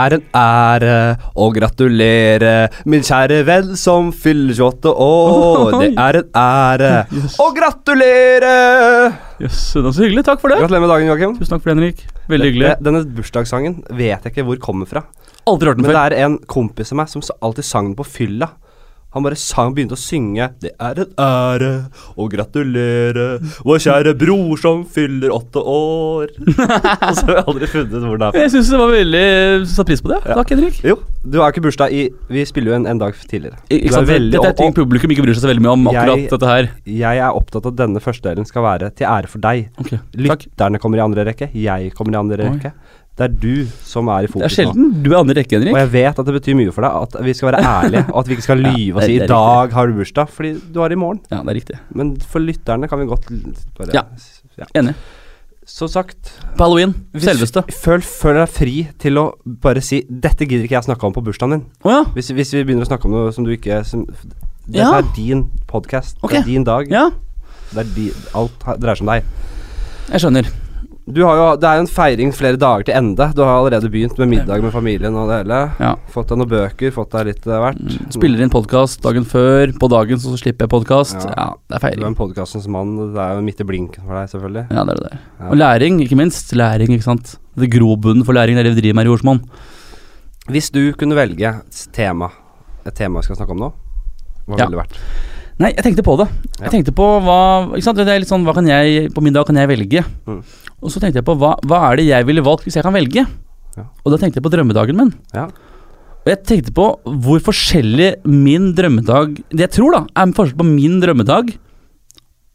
Er en ære å gratulere min kjære venn som fyller 28 år. Det er en ære å gratulere! Jøss, var så hyggelig. Takk for det. Gratulerer med dagen, Joakim. Tusen takk for det, Henrik. Veldig hyggelig. Denne bursdagssangen vet jeg ikke hvor kommer fra. Aldri hørt den før. Men det er en kompis av meg som alltid sang den på fylla. Han bare sang, begynte å synge 'Det er en ære å gratulere vår kjære bror som fyller åtte år'. Og så har jeg aldri funnet ut hvor det er fra. Jeg syns det var veldig Satt pris på det. Ja. Takk, Henrik. Jo, du har ikke bursdag i Vi spiller jo en, en dag tidligere. I- Ikke sant? veldig Dette er ting publikum ikke bryr seg så veldig mye om, akkurat Jeg- dette her. Jeg er opptatt av at denne første delen skal være til ære for deg. Okay, Lytterne kommer i andre rekke, jeg kommer i andre Oi. rekke. Det er du som er i Det er fokus nå. du er andre rekke, Og jeg vet at det betyr mye for deg at vi skal være ærlige, og at vi ikke skal lyve og si 'i dag har du bursdag', fordi du har det i morgen. Ja, det er riktig. Men for lytterne kan vi godt bare Ja. ja. Enig. Så sagt På halloween. Selveste. Føl, føl deg fri til å bare si 'dette gidder ikke jeg snakke om på bursdagen din'. Oh, ja. Hvis, hvis vi begynner å snakke om noe som du ikke som, Dette Ja. er din podkast. Okay. Det er din dag. ja. Det er di, alt dreier seg om deg. Jeg skjønner. Du har jo, Det er jo en feiring flere dager til ende. Du har allerede begynt med middag med familien og det hele. Ja. Fått deg noen bøker, fått deg litt av hvert. Mm, Spiller inn podkast dagen før. På dagen så slipper jeg podkast. Ja. Ja, det er Du er en podkastens mann. Det er jo midt i blinken for deg, selvfølgelig. Ja, det er det. Ja. Og læring, ikke minst. Læring, ikke sant. Det grobunnen for læring, det er det vi driver med i Jordsmonn. Hvis du kunne velge tema, et tema vi skal snakke om nå, hva ville det vært? Nei, jeg tenkte på det. Ja. Jeg tenkte på hva Ikke sant, det er litt sånn Hva kan jeg På min dag kan jeg velge? Mm. Og så tenkte jeg på hva, hva er det jeg ville valgt hvis jeg kan velge? Ja. Og da tenkte jeg på drømmedagen min. Ja. Og jeg tenkte på hvor forskjellig min drømmedag Det jeg tror, da, er forskjell på min drømmedag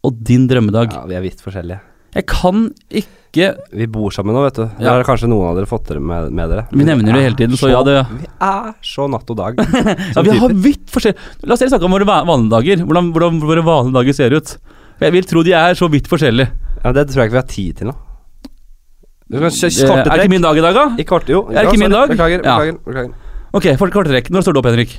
og din drømmedag. ja, vi er vidt forskjellige. Jeg kan ikke Vi bor sammen nå, vet du. Det har kanskje noen av dere fått med, med dere. Vi nevner det hele tiden, så ja, det Vi er så natt og dag. Ja, vi har vidt forskjell La oss snakke om våre vanlige dager. Hvordan, hvordan våre vanlige dager ser ut. Jeg vil tro de er så vidt forskjellige. Ja, det tror jeg ikke vi har tid til nå. Det, korte er det ikke min dag i dag, da? I kort, jo. Er det ikke min dag? Beklager. Ja. beklager, beklager. Ok, for kortrekk. Når står du opp, Henrik?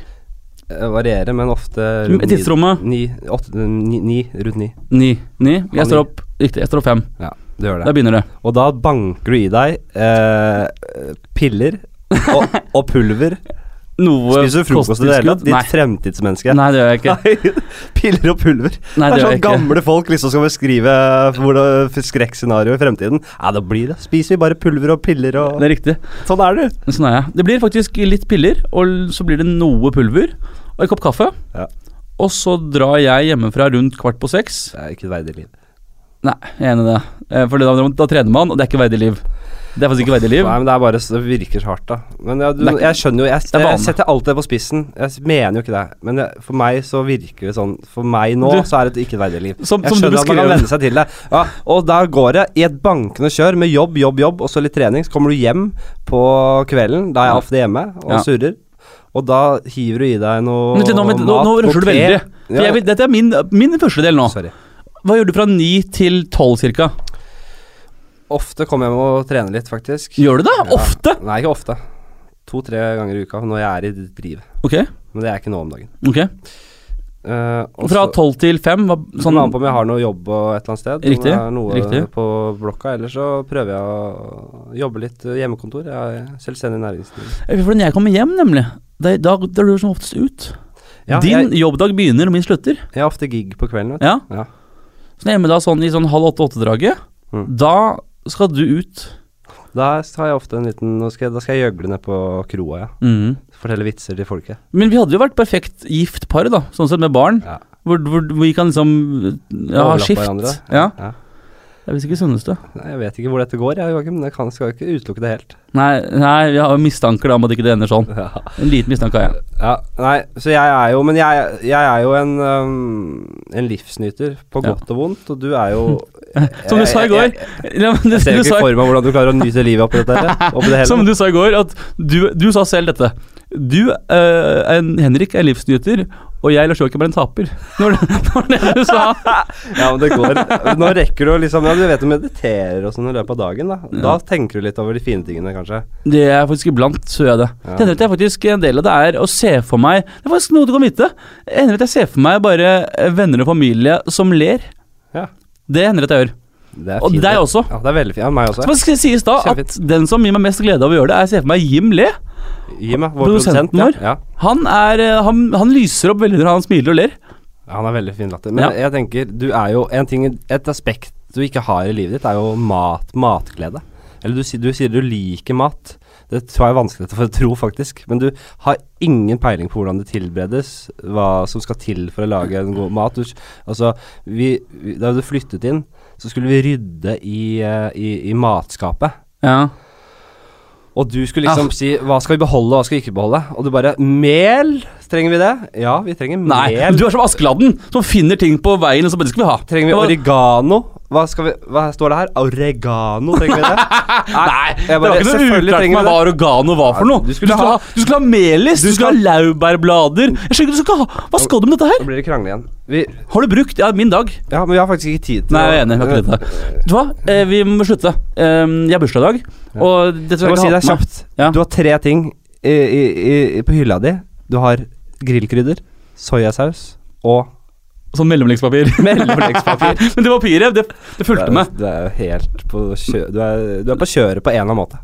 Eh, Varierer, men ofte rundt tidsrommet? Ni, åtte, ni, ni, rundt ni. Ni. Ni. Jeg står opp Riktig, jeg står opp fem. Ja, det gjør det. Da begynner det. Og da banker du i deg eh, piller og, og pulver. Noe Spiser du frokost i det hele tatt? Ditt fremtidsmenneske. Nei, det gjør jeg ikke. Nei, piller og pulver. Nei, det det er sånn gamle folk liksom skal beskrive skrekkscenarioet skrekkscenario i fremtiden. Ja, da blir det. Spiser vi bare pulver og piller og Det er riktig. Sånn er det. Sånn er jeg. Det blir faktisk litt piller, og så blir det noe pulver og en kopp kaffe. Ja. Og så drar jeg hjemmefra rundt kvart på seks. Det er ikke et verdig liv. Nei, jeg er enig i det. Eh, For da, da trener man, og det er ikke verdig liv. Det er faktisk ikke verdig liv. Nei, men det er bare Det virker så hardt, da. Men jeg, du, Det jeg skjønner jo Jeg, det er jeg setter alt det på spissen. Jeg mener jo ikke det. Men jeg, for meg så virker det sånn For meg nå Du- så er det et ikke verdig liv. Som, Jeg som du skjønner at man kan venne seg til det. Ja, og da går det i et bankende kjør med jobb, jobb, jobb, og så litt trening. Så kommer du hjem på kvelden, da er jeg ofte hjemme og Ja. surrer. Og da hiver du i deg noe Men, nå, men, nå, nå rusler du veldig. Ja. jeg dette er min, min første del nå. Sorry. Hva gjør du fra ni til tolv cirka? Ofte kommer jeg med å trene litt, faktisk. Gjør du det? Ja. Ofte? Nei, ikke ofte. To-tre ganger i uka når jeg er i driv. Ok. Men det er ikke nå om dagen. ok Uh, også, Fra tolv til fem? Hva, Sånn, an på om jeg har noe jobb og et eller annet sted. Riktig, Om jeg har noe riktig. på blokka. Eller så prøver jeg å jobbe litt eh, hjemmekontor. Jeg er selvstendig næringsdrivende. Eh, For når jeg kommer hjem, nemlig, da, er du som oftest ut. Ja, Din jeg, jobbdag begynner, og min slutter. jeg har ofte gig på kvelden. Vet du. Ja. Ja. Så når jeg er hjemme da sånn i sånn halv åtte-åtte-draget, Mm. da skal du ut. Da har jeg ofte en liten skal jeg, Da skal jeg gjøgle ned på kroa, ja. Mm. Fortelle vitser til folket. Men vi hadde jo vært perfekt gift par, da, sånn sett med barn. Ja. Hvor, hvor, vi kan liksom ja, ha skift. Ja. Ja. Det er visst ikke sunneste. Nei, jeg vet ikke hvor dette går, jeg, Joakim. Men jeg kan, skal ikke utelukke det helt. Nei, nei, vi har jo mistanker da om at ikke det ender sånn. Ja. En liten mistanke har jeg. ja. Nei, så jeg er jo Men jeg, jeg er jo en um, En livsnyter, på Ja. godt og vondt. Og du er jo Som du sa i går. Ja, men Jeg ser jo du ikke sa, for meg hvordan du klarer å nyte livet oppi dette. her, Oppi det hele. som du sa i går, at du, du sa selv dette. Du, eh, en, Henrik, er livsnyter, og jeg, Lars Joakim, er en taper. Når det, det, det du sa. Ja, men det går Nå rekker du å liksom Ja, du vet du mediterer og sånn i løpet av dagen, da. Da tenker du litt over de fine tingene, kanskje. Det er faktisk iblant, så gjør jeg det. Ja. Det hender jeg faktisk en del av det er å se for meg Det er faktisk noe du kan vite. Det hender at jeg ser for meg bare venner og familie som ler. Ja. Det hender at jeg gjør. Det er Og deg også. Ja, det er veldig fint. Ja, meg også. Så skal det sies da? At den som gir meg mest glede av å gjøre det, er jeg ser for meg Jim Le. Jim, vår Produsenten vår. Ja. Han, er, eh, han, han lyser opp veldig når han smiler og ler. Ja, Han er veldig fin latter. Men Ja. jeg tenker, du er jo en ting Et aspekt du ikke har i livet ditt, er jo mat, matglede. Eller du, du sier du liker mat. Det tror jeg er vanskelig for å tro, faktisk. Men du har ingen peiling på hvordan det tilberedes, hva som skal til for å lage en god mat. Du, altså, vi, da du flyttet inn, så skulle vi rydde i, eh, i, i matskapet. Ja. Og du skulle liksom si hva skal vi beholde, hva skal vi ikke beholde? Og du bare Mel! Trenger vi det? Ja, vi trenger Nei, mel. du er som Askeladden, som finner ting på veien og så bare det skal vi ha. Trenger vi oregano? Hva, vi, hva står det her? Oregano, trenger vi det? Nei, det var ikke noe uklart meg hva oregano var for noe. du skulle ha- du skulle ha melis, du, Du skulle ha laurbærblader. Jeg skjønner ikke, du ha Hva skal du med dette her? Nå blir det krangle igjen. Vi, Har du brukt Ja, min dag. ja, men vi har faktisk ikke tid til Nei, jeg er enig. Vi har ikke det. Vet du hva, eh, vi må slutte. Um, jeg har bursdag i dag, og dette skal jeg si det deg ha på meg. kjapt. Ja. Du har tre ting i, i, i, på hylla di. Du har grillkrydder, soyasaus og Sånn mellomleggspapir. mellomleggspapir. Men det papiret, det, det fulgte med. Du er jo helt på kjø... Du er, du er på kjøret på en eller annen måte.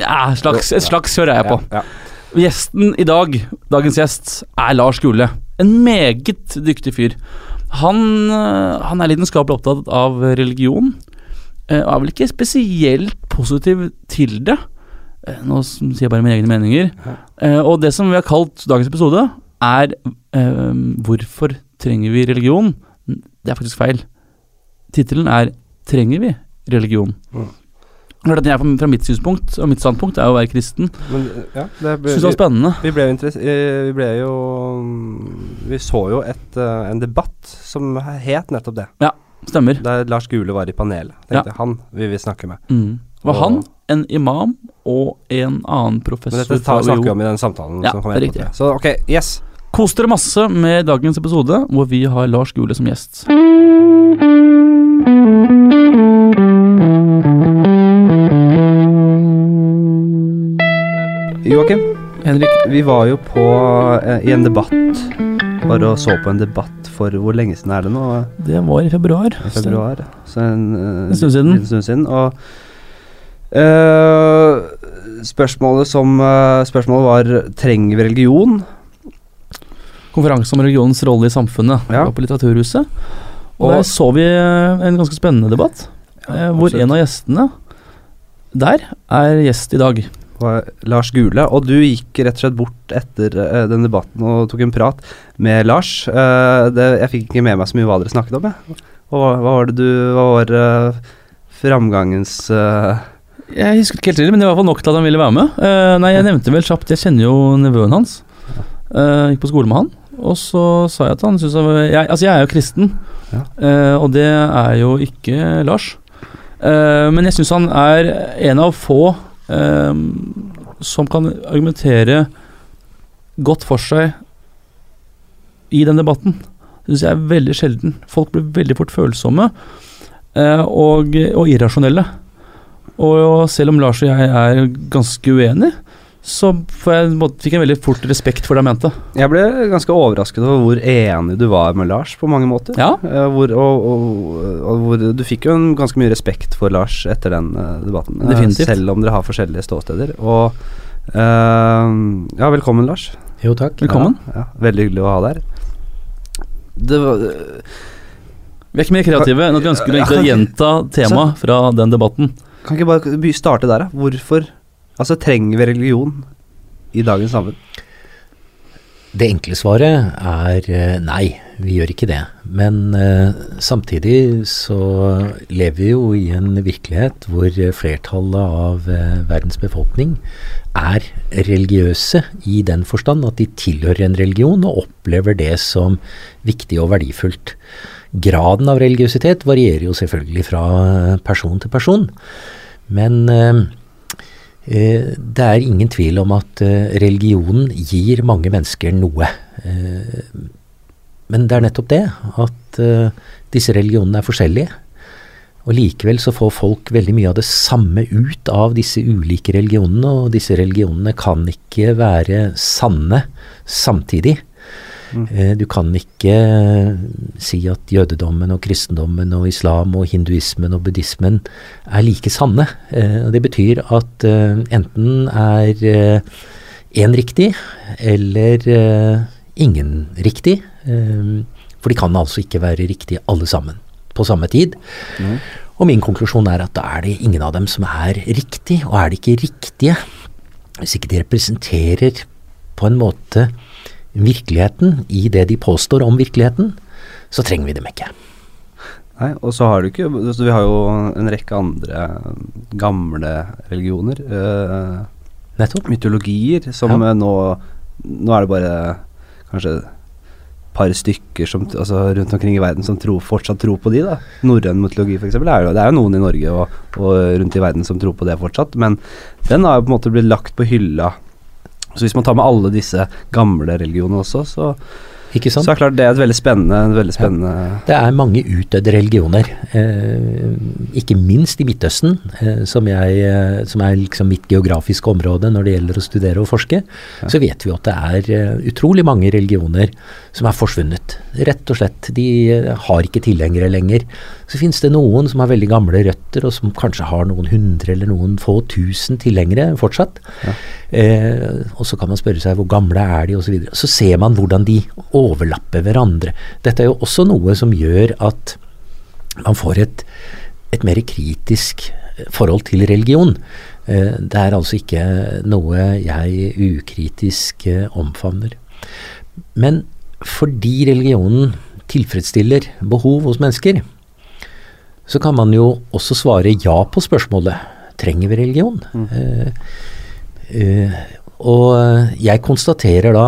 Ja, slags, et slags kjør er jeg på. Ja, ja. Gjesten i dag, dagens gjest, er Lars Gule. En meget dyktig fyr. Han, øh, han er lidenskapelig opptatt av religion. eh, Og er vel ikke spesielt positiv til det. Eh, Nå sier jeg bare mine egne meninger. Eh, Og det som vi har kalt dagens episode, er eh, 'Hvorfor trenger vi religion?' Det er faktisk feil. Tittelen er 'Trenger vi religion?' Mm. Jeg fra, mitt synspunkt og mitt standpunkt er å være kristen. Men ja, det ble, Synes det var spennende. Vi ble, interess- eh, vi ble jo mm, Vi så jo et, eh, en debatt som het nettopp det. Stemmer. Der Lars Gule var i panelet. Tenkte jeg, Han vil vi snakke med. Mm. Var Og- han en imam og en annen professor Men dette tar, snakker vi om i den samtalen Ja, som kommer det er riktig. Så ok, yes. Kos dere masse med dagens episode, hvor vi har Lars Gule som gjest. Joakim, Henrik, vi var jo på eh, i en debatt. Bare og så på en debatt for hvor lenge siden er det nå? det var i februar. I februar. Så en, eh, En stund siden. En stund siden. Og eh, spørsmålet som eh, Spørsmålet var Trenger vi religion? Konferanse om religionens rolle i samfunnet. Ja. På Litteraturhuset. Og, Og- der så vi eh, en ganske spennende debatt, ja, hvor absolutt. en av gjestene der er gjest i dag. Lars Gule, og du gikk rett og slett bort etter uh, den debatten og tok en prat med Lars. Uh, det, jeg fikk ikke med meg så mye hva dere snakket om, jeg. Og Hva, hva var det du Hva var uh, framgangens eh, Jeg husker ikke helt til, men det var i hvert fall nok til at han ville være med. Eh, nei, jeg nevnte vel kjapt Jeg kjenner jo nevøen hans. Eh, gikk på skole med han. Og så sa jeg at han jeg, jeg, Altså, jeg er jo kristen, Ja. uh, og det er jo ikke Lars. Uh, men jeg syns han er en av få uh, som kan argumentere godt for seg i den debatten. Det syns jeg er veldig sjelden. Folk blir veldig fort følsomme og, og irrasjonelle. Og selv om Lars og jeg er ganske uenige, så jeg, fikk jeg veldig fort respekt for det han mente. Jeg ble ganske overrasket over hvor enig du var med Lars på mange måter. Ja, Eh, hvor, og, og, og hvor Du fikk jo en ganske mye respekt for Lars etter den eh, debatten. eh, Definitivt. selv om dere har forskjellige ståsteder. Og uh, Ja, velkommen, Lars. Jo, takk. velkommen. Ja, ja, veldig hyggelig å ha deg her. Det var Vi er ikke mer kreative enn at vi ønsker å gjenta temaet fra den debatten. Kan ikke bare starte der, da? Hvorfor Altså, trenger vi religion i dagens samfunn? Det enkle svaret er eh, nei, vi gjør ikke det. Men eh, samtidig så lever vi jo i en virkelighet hvor flertallet av eh, verdens befolkning er religiøse i den forstand at de tilhører en religion og opplever det som viktig og verdifullt. Graden av religiøsitet varierer jo selvfølgelig fra eh, person til person. Men Eh, Det er ingen tvil om at eh, religionen gir mange mennesker noe. Eh, Men det er nettopp det, at eh, disse religionene er forskjellige. Og likevel så får folk veldig mye av det samme ut av disse ulike religionene, og disse religionene kan ikke være sanne samtidig. Eh, Du kan ikke eh, si at jødedommen og kristendommen og islam og hinduismen og buddhismen er like sanne. Eh, og Det betyr at enten er én riktig, eller ingen riktig. For de kan altså ikke være riktige alle sammen på samme tid. Og min konklusjon er at da er det ingen av dem som er riktig, og er de ikke riktige, hvis ikke de representerer på en måte virkeligheten i det de påstår om virkeligheten, så trenger vi dem ikke. Nei, og så har du ikke altså Vi har jo en rekke andre gamle religioner. Øh, Nettopp. mytologier som Ja. eh, nå Nå er det bare kanskje et par stykker som, altså, rundt omkring i verden som tro, fortsatt tror på de. da Norrøn mytologi f.eks. Det, er jo- det er jo noen i Norge og, og rundt i verden som tror på det fortsatt, men den har jo på en måte blitt lagt på hylla. Så hvis man tar med alle disse gamle religionene også, så, Ikke sant? så er klart det er et veldig spennende, en veldig spennende Det er mange utdødde religioner, eh, ikke minst i Midtøsten, eh, som, jeg, eh, som er liksom mitt geografiske område når det gjelder å studere og forske. Så vet vi at det er eh, utrolig mange religioner som er forsvunnet. Rett og slett. De eh, har ikke tilhengere lenger. Så finnes det noen som har veldig gamle røtter, og som kanskje har noen hundre eller noen få tusen tilhengere fortsatt. Eh, og så kan man spørre seg hvor gamle er de, osv. Så, videre. så ser man hvordan de overlapper hverandre. Dette er jo også noe som gjør at man får et, et mer kritisk forhold til religion. Eh, det er altså ikke noe jeg ukritisk eh, omfavner. Men fordi religionen tilfredsstiller behov hos mennesker, så kan man jo også svare ja på spørsmålet trenger vi religion. Mm. Uh, uh, og jeg konstaterer da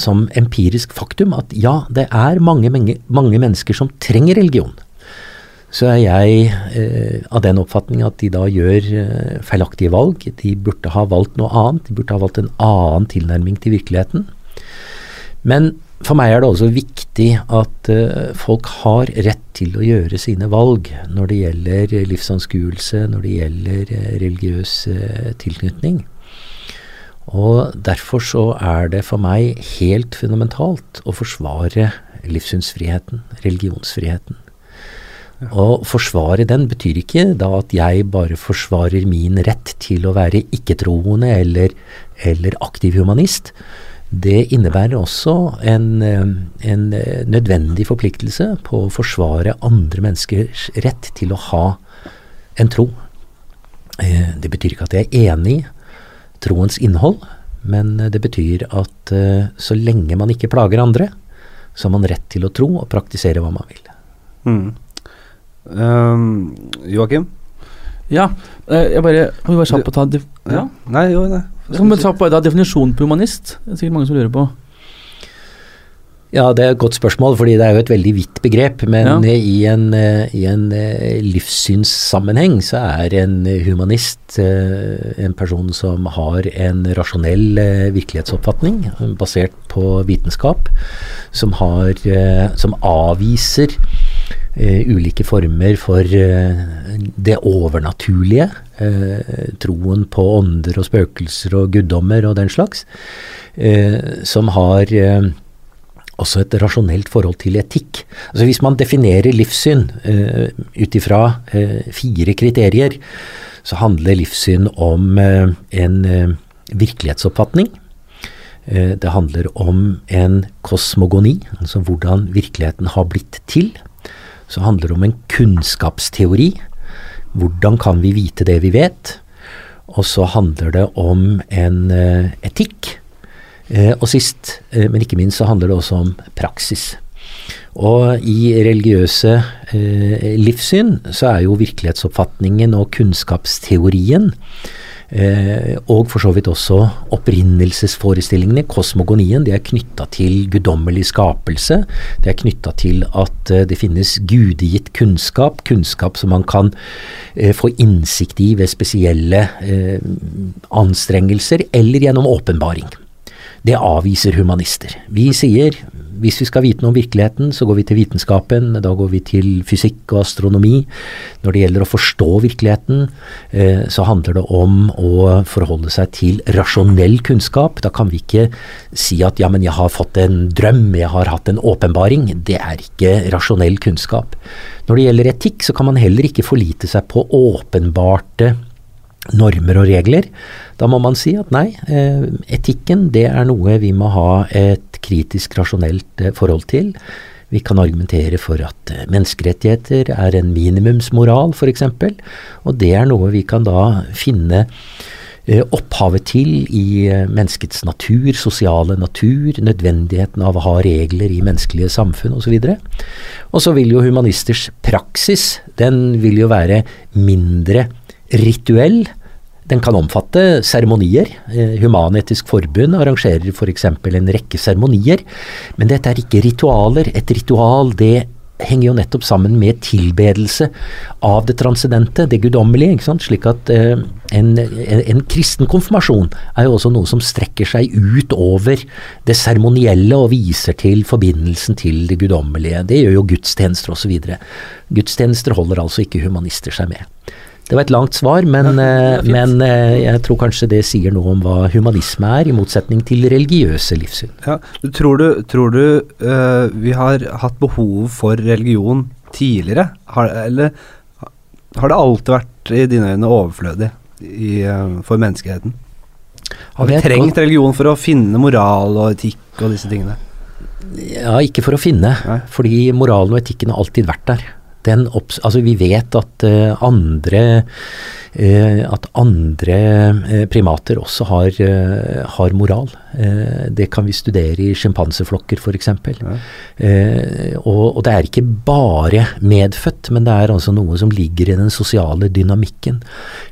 som empirisk faktum at ja, det er mange, mange, mange mennesker som trenger religion. Så er jeg eh, av den oppfatning at de da gjør eh, feilaktige valg. De burde ha valgt noe annet. De burde ha valgt en annen tilnærming til virkeligheten. Men for meg er det også viktig at eh, folk har rett til å gjøre sine valg når det gjelder livsanskuelse, når det gjelder eh, religiøs eh, tilknytning. Og derfor så er det for meg helt fundamentalt å forsvare livssynsfriheten, religionsfriheten. Å forsvare den betyr ikke da at jeg bare forsvarer min rett til å være ikke-troende eller, eller aktiv humanist. Det innebærer også en, eh, en eh, nødvendig forpliktelse på å forsvare andre menneskers rett til å ha en tro. Eh, Det betyr ikke at jeg er enig troens innhold, men eh, det betyr at eh, så lenge man ikke plager andre, så har man rett til å tro og praktisere hva man vil. mm. Um, Joakim? Ja, eh, jeg bare Kan vi bare kjapt på ta def ja. Nei, jo, nei. Kan vi ta på da definisjonen på humanist? Det er sikkert mange som lurer på. Ja, det er et godt spørsmål, fordi det er jo et veldig vidt begrep. Men Ja. i en, eh, i en eh, livssynssammenheng så er en humanist eh, en person som har en rasjonell virkelighetsoppfatning basert på vitenskap, som, har, som avviser ulike former for det overnaturlige. Troen på ånder og spøkelser og guddommer og den slags. Som har også et rasjonelt forhold til etikk. Altså Hvis man definerer livssyn uh, ut ifra uh, fire kriterier, så handler livssyn om uh, en uh, virkelighetsoppfatning. Det handler om en kosmogoni, altså hvordan virkeligheten har blitt til. Så handler det om en kunnskapsteori. Hvordan kan vi vite det vi vet? Og så handler det om en etikk. Eh, og sist, eh, men ikke minst, så handler det også om praksis. Og i religiøse eh, livssyn så er jo virkelighetsoppfatningen og kunnskapsteorien og for så vidt også opprinnelsesforestillingene, kosmogonien, det er knytta til guddommelig skapelse. Det er knytta til at det finnes gudegitt kunnskap, kunnskap som man kan få innsikt i ved spesielle anstrengelser eller gjennom åpenbaring. Det avviser humanister. Vi sier hvis vi skal vite noe om virkeligheten, så går vi til vitenskapen, da går vi til fysikk og astronomi. Når det gjelder å forstå virkeligheten, eh, så handler det om å forholde seg til rasjonell kunnskap. Da kan vi ikke si at ja, men jeg har fått en drøm, jeg har hatt en åpenbaring. Det er ikke rasjonell kunnskap. Når det gjelder etikk, så kan man heller ikke forlite seg på åpenbarte normer og regler. Da må man si at nei, eh, etikken det er noe vi må ha et kritisk, rasjonelt eh, forhold til. Vi kan argumentere for at eh, menneskerettigheter er en minimumsmoral, f.eks. Og det er noe vi kan da finne opphavet til i menneskets natur, sosiale natur, nødvendigheten av å ha regler i menneskelige samfunn osv. Og så vil jo humanisters praksis, den vil jo være mindre rituell. Den kan omfatte seremonier. Eh, Human-Etisk Forbund arrangerer f.eks. For en rekke seremonier. Men dette er ikke ritualer. Et ritual det henger jo nettopp sammen med tilbedelse av det transcendente, det guddommelige. ikke sant? Slik at eh, en, en, en, kristen konfirmasjon er jo også noe som strekker seg ut over det seremonielle og viser til forbindelsen til det guddommelige. Det gjør jo gudstjenester osv. Gudstjenester holder altså ikke humanister seg med. Det var et langt svar, men, ja, eh, men, eh, jeg tror kanskje det sier noe om hva humanisme er, i motsetning til religiøse livssyn. Ja, tror du, tror du uh, vi har hatt behov for religion tidligere? Har, eller har det alltid vært i dine øyne overflødig i, uh, for menneskeheten? Har vi trengt religion for å finne moral og etikk og disse tingene? Ja, ikke for å finne, Nei. fordi moralen og etikken har alltid vært der altså vi vet at uh, andre, uh, at andre uh, primater også har, har moral. det kan vi studere i sjimpanseflokker f.eks. Ja. Og, og, det er ikke bare medfødt, men det er altså noe som ligger i den sosiale dynamikken.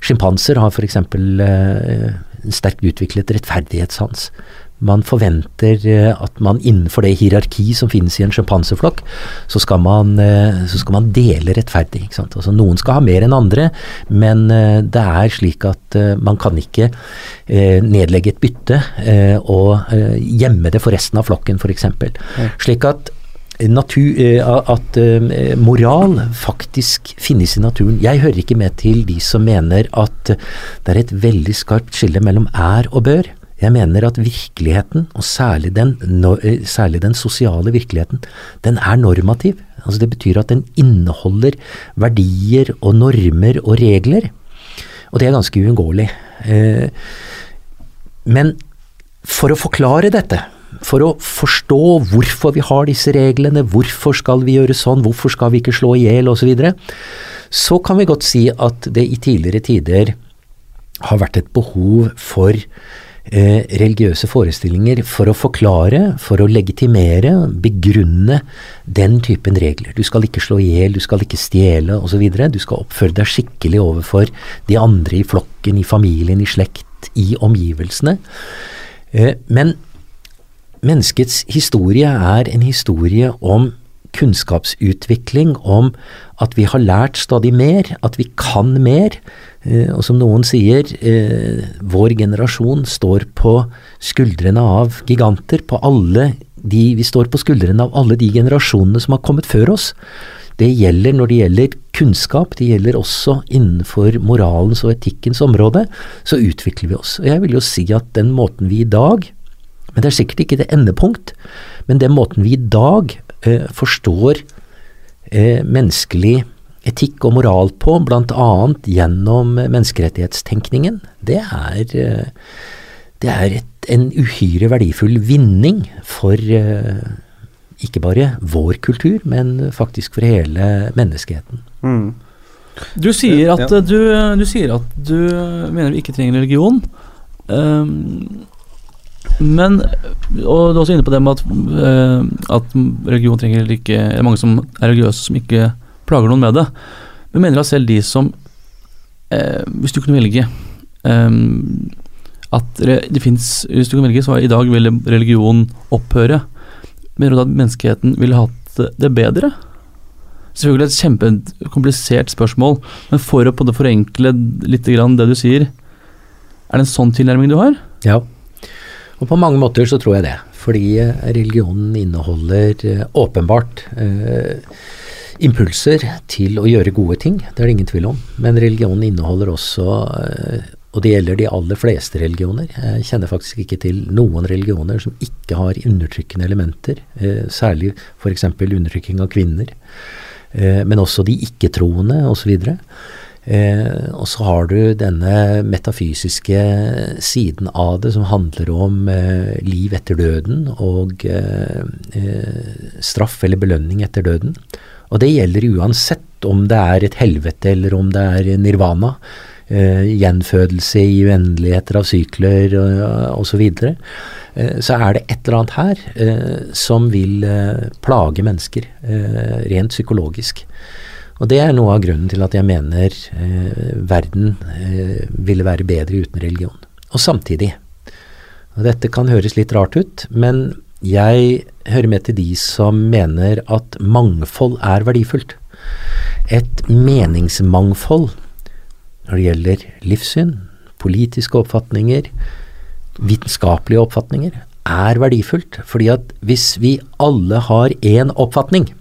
Sjimpanser har f.eks. en sterkt utviklet rettferdighetssans. Man forventer eh, at man innenfor det hierarki som finnes i en sjimpanseflokk, så, så, skal man dele rettferdig. Altså, noen skal ha mer enn andre, men eh, det er slik at eh, man kan ikke nedlegge et bytte og gjemme det for resten av flokken, f.eks. Slik at Natur, at moral faktisk finnes i naturen. Jeg hører ikke med til de som mener at det er et veldig skarpt skille mellom er og bør. Jeg mener at virkeligheten, og særlig den, eh, særlig den, sosiale virkeligheten, den er normativ. Altså Det betyr at den inneholder verdier og normer og regler. Og det er ganske uunngåelig. Eh, men for å forklare dette, for å forstå hvorfor vi har disse reglene, hvorfor skal vi gjøre sånn, hvorfor skal vi ikke slå i hjel osv., så, videre, så kan vi godt si at det i tidligere tider har vært et behov for eh, religiøse forestillinger for å forklare, for å legitimere, begrunne den typen regler. Du skal ikke slå i hjel, du skal ikke stjele osv. Du skal oppføre deg skikkelig overfor de andre i flokken, i familien, i slekt, i omgivelsene. Eh, men menneskets historie er en historie om kunnskapsutvikling, om at vi har lært stadig mer, at vi kan mer, Eh, og som noen sier, eh, vår generasjon står på skuldrene av giganter. På alle de, vi står på skuldrene av alle de generasjonene som har kommet før oss. Det gjelder når det gjelder kunnskap, det gjelder også innenfor moralens og etikkens område. Så utvikler vi oss. Og jeg vil jo si at den måten vi i dag Men det er sikkert ikke det endepunkt, men den måten vi i dag eh, forstår eh, menneskelig etikk og moral på, bl.a. gjennom menneskerettighetstenkningen, det er, eh, det er et, en uhyre verdifull vinning for eh, ikke bare vår kultur, men faktisk for hele menneskeheten. Mm. Du, sier at, ja. du, du, sier at du mener vi ikke trenger religion. Um, men Og du er også inne på det med at, uh, at religion trenger ikke Det er mange som er religiøse som ikke plager noen med det. Men mener at selv de som uh, Hvis du kunne velge um, at det fins Hvis du kunne velge, så i dag ville religion opphøre. Mener du at menneskeheten ville hatt det bedre? Selvfølgelig et kjempekomplisert spørsmål, men for å på det forenkle litt det du sier, er det en sånn tilnærming du har? Ja, og på mange måter så tror jeg det. Fordi eh, religionen inneholder eh, åpenbart eh, impulser til å gjøre gode ting, det er det ingen tvil om. Men religionen inneholder også, eh, og det gjelder de aller fleste religioner, jeg kjenner faktisk ikke til noen religioner som ikke har undertrykkende elementer, eh, særlig f.eks. undertrykking av kvinner, eh, men også de ikke-troende osv. Eh, og så har du denne metafysiske siden av det som handler om eh, liv etter døden og eh, eh, straff eller belønning etter døden. Og det gjelder uansett om det er et helvete eller om det er nirvana. Eh, gjenfødelse i uendeligheter av sykler osv. Så, eh, så er det et eller annet her eh, som vil eh, plage mennesker eh, rent psykologisk. Og det er noe av grunnen til at jeg mener eh, verden eh, ville være bedre uten religion. Og samtidig, og dette kan høres litt rart ut, men jeg hører med til de som mener at mangfold er verdifullt. Et meningsmangfold når det gjelder livssyn, politiske oppfatninger, vitenskapelige oppfatninger, er verdifullt. Fordi at hvis vi alle har én oppfatning,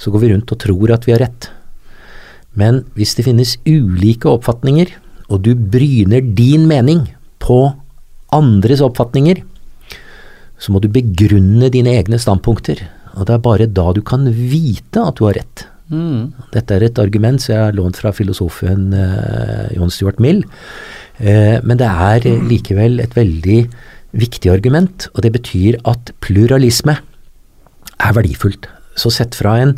så går vi rundt og tror at vi har rett. Men hvis det finnes ulike oppfatninger, og du bryner din mening på andres oppfatninger, så må du begrunne dine egne standpunkter. Og det er bare da du kan vite at du har rett. Mm. Dette er et argument som jeg har lånt fra filosofen eh, John Stuart Mill. Eh, men det er likevel et veldig viktig argument, og det betyr at pluralisme er verdifullt. Så sett fra, en,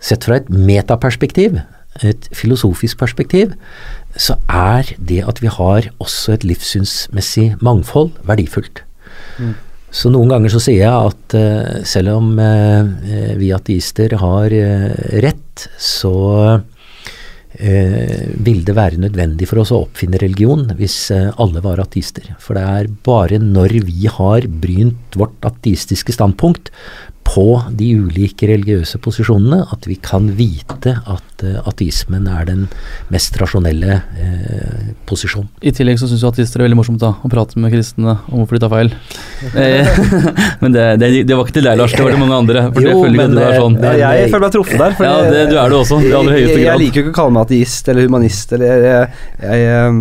sett fra et metaperspektiv, et filosofisk perspektiv, så er det at vi har også et livssynsmessig mangfold, verdifullt. Så noen ganger så sier jeg at uh, selv om uh, vi ateister har uh, rett, så vil det være nødvendig for oss å oppfinne religion hvis alle var ateister. For det er bare når vi har brynt vårt ateistiske standpunkt på de ulike religiøse posisjonene, at vi kan vite at uh, ateismen er den mest rasjonelle uh, posisjonen. I tillegg så syns jo ateister det er veldig morsomt da, å prate med kristne om hvorfor de tar feil. Eh, men det, det, det var ikke til deg, Lars. Det var til mange andre. For Jo, men, du er eh, sånn. Ja, jeg føler meg truffet der. Ja, det, du er det også. I aller høyeste jeg, jeg liker jo ikke å kalle meg ateist eller humanist. Eller jeg, jeg, jeg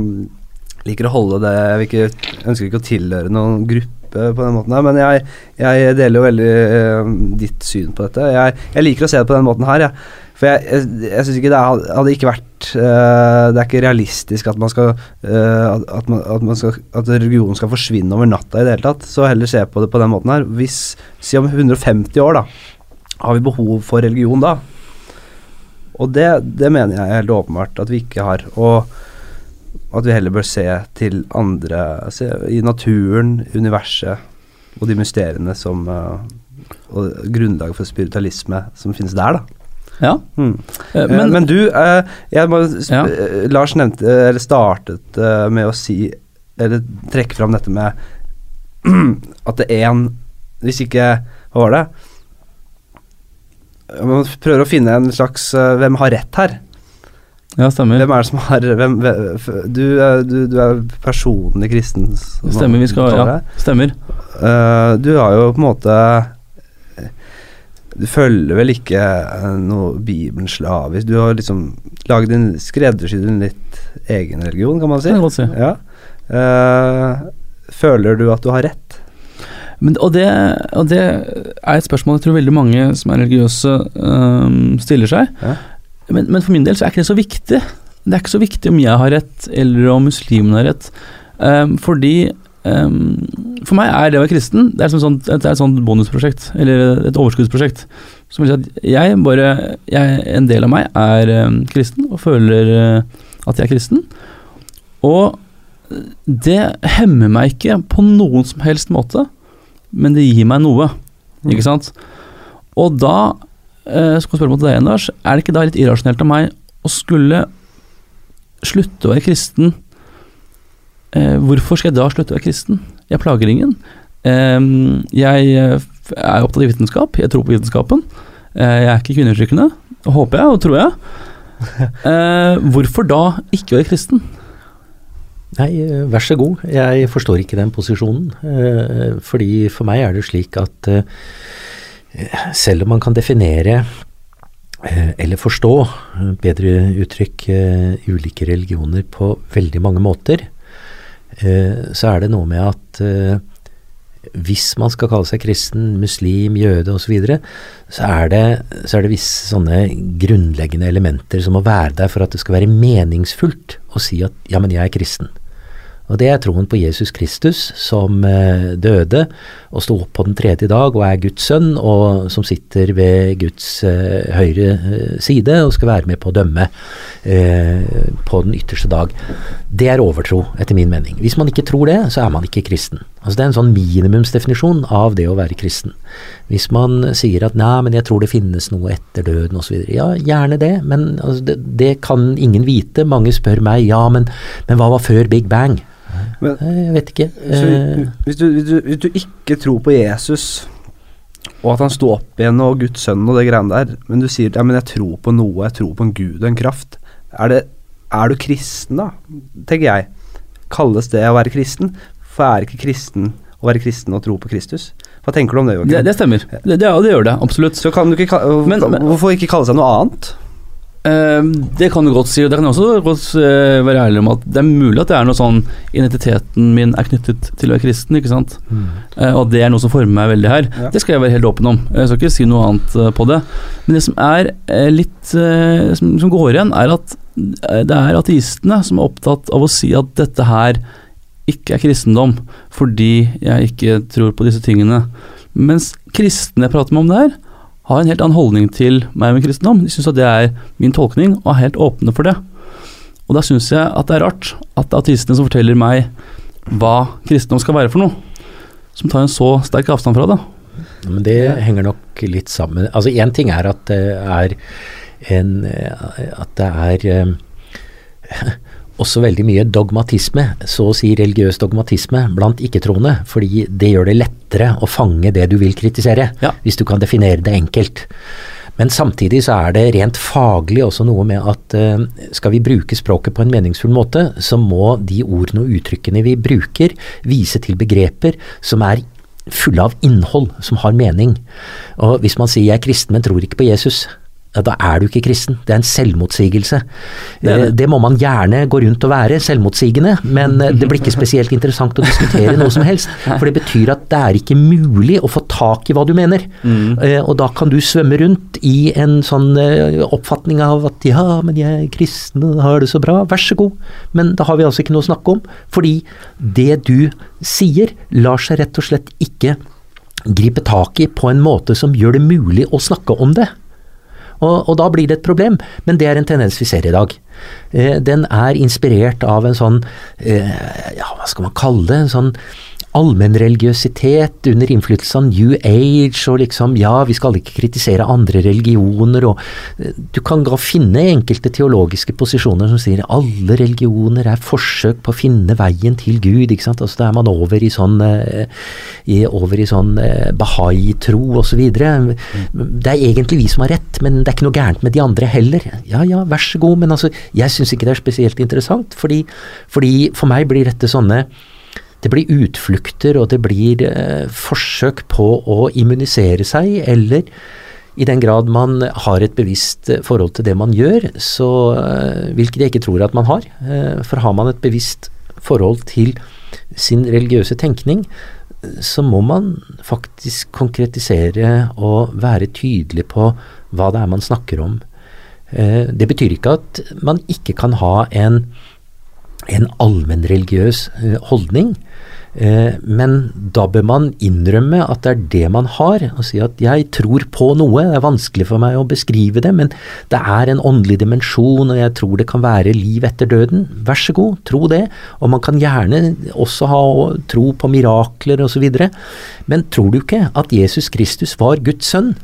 liker å holde det Jeg ønsker ikke å tilhøre noen gruppe på den måten her, men jeg, jeg deler jo veldig em, ditt syn på dette. Jeg, jeg liker å se det på den måten her, jeg. For jeg, jeg, jeg syns ikke det hadde, ikke vært uh, Det er ikke realistisk at man skal uh, at, man, at, man skal, at regionen skal forsvinne over natta i det hele tatt. Så heller se på det på den måten her. Hvis, si om 150 år, da, har vi behov for religion da? Og det, det mener jeg helt åpenbart at vi ikke har. Og at vi heller bør se til andre se I naturen, universet og de mysteriene som eh, Og grunnlaget for spiritualisme som finnes der, da. Ja. Mm. Eh, Men, Men, men du, eh, jeg må, Ja. eh, Lars nevnte, eller startet eh, med å si Eller trekke fram dette med at det er en Hvis ikke Hva var det? Man prøver å finne en slags eh, Hvem har rett her? Ja, stemmer. Hvem er det som har hvem, du, er- du, du er personlig kristen. Stemmer, vi skal Ja, stemmer. Uh, du har jo på en måte Du følger vel ikke eh, noe Bibelen slavisk. Du har liksom laget en skreddersydd en litt egen religion, kan man si. Kan si. Ja. Uh, føler du at du har rett? Men, og, det, og det er et spørsmål jeg tror veldig mange som er religiøse, um, stiller seg. Ja. Men, men for min del så er ikke det så viktig. Det er ikke så viktig om jeg har rett, eller om muslimene har rett. Um, fordi um, For meg er det å være kristen det er, som sånt, det er et sånt bonusprosjekt, eller et overskuddsprosjekt. Som vil si at jeg bare jeg, En del av meg er um, kristen, og føler uh, at jeg er kristen. Og det hemmer meg ikke på noen som helst måte, men det gir meg noe. Ikke sant? Og da eh, skal spørre mot deg igjen, Lars. Er det ikke da litt irrasjonelt av meg å skulle slutte å være kristen? Uh, hvorfor skal jeg da slutte å være kristen? Jeg plager ingen. Uh, jeg eh, er opptatt av vitenskap. Jeg tror på vitenskapen. Jeg er ikke kvinneundertrykkende. Håper jeg, og tror jeg. Hvorfor da ikke være kristen? Nei, vær så god. Jeg forstår ikke den posisjonen. Fordi for meg er det slik at selv om man kan definere eh, eller forstå, eh, bedre uttrykk, eh, ulike religioner på veldig mange måter, så er det noe med at hvis man skal kalle seg kristen, muslim, jøde osv., så, videre, så, så er det visse sånne grunnleggende elementer som må være der for at det skal være meningsfullt å si at ja, men jeg er kristen. Og det er troen på Jesus Kristus som eh, døde og sto opp på den tredje dag og er Guds sønn, og som sitter ved Guds eh, høyre eh, side og skal være med på å dømme på den ytterste dag. Det er overtro, etter min mening. Hvis man ikke tror det, så er man ikke kristen. Altså Det er en sånn minimumsdefinisjon av det å være kristen. Hvis man sier at nei, men jeg tror det finnes noe etter døden osv. Ja, gjerne det, men altså, det, det, kan ingen vite. Mange spør meg ja, men, men hva var før Big Bang? Men, jeg vet ikke. Så, hvis, du, hvis, du, hvis, du, ikke tror på Jesus, og at han sto opp igjen og Guds sønn og det greiene der, men du sier ja, men jeg tror på noe, jeg tror på en gud og en kraft, er, det, er du kristen da, tenker jeg. Kalles det å være kristen? For er ikke kristen å være kristen og tro på Kristus? Hva tenker du om det? Det, det stemmer. Det, det, det, gjør det, absolutt. Så kan du ikke, men, men, hvorfor ikke kalle seg noe annet? Uh, det kan du godt si, og det kan jeg også godt uh, være ærlig om at det er mulig at det er noe sånn Identiteten min er knyttet til å være kristen, ikke sant. Mm. Uh, og det er noe som former meg veldig her. Ja. Det skal jeg være helt åpen om. Jeg skal ikke si noe annet på det. Men det som er litt som, som, går igjen, er at det er ateistene som er opptatt av å si at dette her ikke er kristendom, fordi jeg ikke tror på disse tingene. Mens kristne jeg prater med om det her, har en helt annen holdning til meg med kristendom. De syns at det er min tolkning, og er helt åpne for det. Og da syns jeg at det er rart at det er ateistene som forteller meg hva kristendom skal være for noe, som tar en så sterk avstand fra det. Men det henger nok litt sammen Altså én ting er at det er en At det er eh, også veldig mye dogmatisme, så å si religiøs dogmatisme, blant ikke-troende. Fordi det gjør det lettere å fange det du vil kritisere, ja. hvis du kan definere det enkelt. Men samtidig så er det rent faglig også noe med at uh, skal vi bruke språket på en meningsfull måte, så må de ordene og uttrykkene vi bruker, vise til begreper som er fulle av innhold, som har mening. Og hvis man sier jeg er kristen, men tror ikke på Jesus, ja, da er du ikke kristen. Det er en selvmotsigelse. Det, det. det, må man gjerne gå rundt og være, selvmotsigende, men eh, det blir ikke spesielt interessant å diskutere noe som helst. For det betyr at det er ikke mulig å få tak i hva du mener. Mm. Eh, og da kan du svømme rundt i en sånn eh, oppfatning av at ja, men jeg er kristen og har det så bra, vær så god. Men da har vi altså ikke noe å snakke om. Fordi det du sier, lar seg rett og slett ikke gripe tak i på en måte som gjør det mulig å snakke om det. Og, og, da blir det et problem, men det er en tendens vi ser i dag. Eh, den er inspirert av en sånn, eh, ja, hva skal man kalle det, en sånn allmennreligiøsitet under innflytelse av New Age og liksom ja, vi skal ikke kritisere andre religioner og eh, Du kan da finne enkelte teologiske posisjoner som sier alle religioner er forsøk på å finne veien til Gud, ikke sant. Altså da er man over i sånn eh, i, over i sånn eh, bahai-tro osv. Det er egentlig vi som har rett, men det er ikke noe gærent med de andre heller. Ja ja, vær så god, men altså, jeg syns ikke det er spesielt interessant, fordi, fordi for meg blir dette sånne det blir utflukter, og det blir eh, forsøk på å immunisere seg, eller i den grad man har et bevisst eh, forhold til det man gjør, så eh, hvilket jeg ikke tror at man har. Eh, for har man et bevisst forhold til sin religiøse tenkning, så må man faktisk konkretisere og være tydelig på hva det er man snakker om. Det betyr ikke at man ikke kan ha en en allmennreligiøs eh, holdning. Eh, men da bør man innrømme at det er det man har, og si at jeg tror på noe. Det er vanskelig for meg å beskrive det, men det er en åndelig dimensjon, og jeg tror det kan være liv etter døden. Vær så god, tro det. Og man kan gjerne også ha tro på mirakler osv. Men tror du ikke at Jesus Kristus var Guds sønn?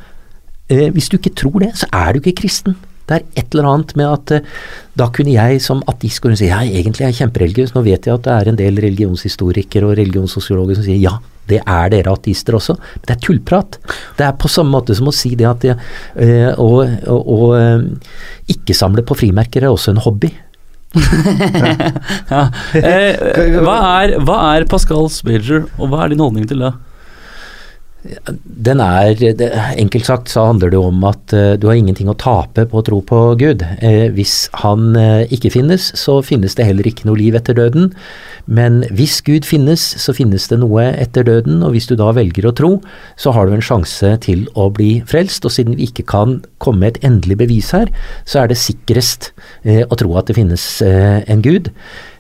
Eh, hvis du ikke tror det, så er du ikke kristen. Det er et eller annet med at uh, da kunne jeg som ateist si ja, egentlig er jeg kjempereligiøs. Nå vet jeg at det er en del religionshistorikere og religionssosiologer som sier ja, det er dere ateister også. Men det er tullprat. Det er på samme måte som å si det at det, uh, å, å, å uh, ikke samle på frimerker er også en hobby. ja. eh, hva, er, hva er Pascals major, og hva er din holdning til det? Den er, det, Enkelt sagt så handler det om at uh, du har ingenting å tape på å tro på Gud. Uh, hvis han uh, ikke finnes, så finnes det heller ikke noe liv etter døden. Men hvis Gud finnes, så finnes det noe etter døden, og hvis du da velger å tro, så har du en sjanse til å bli frelst. Og siden vi ikke kan komme med et endelig bevis her, så er det sikrest å tro at det finnes en Gud.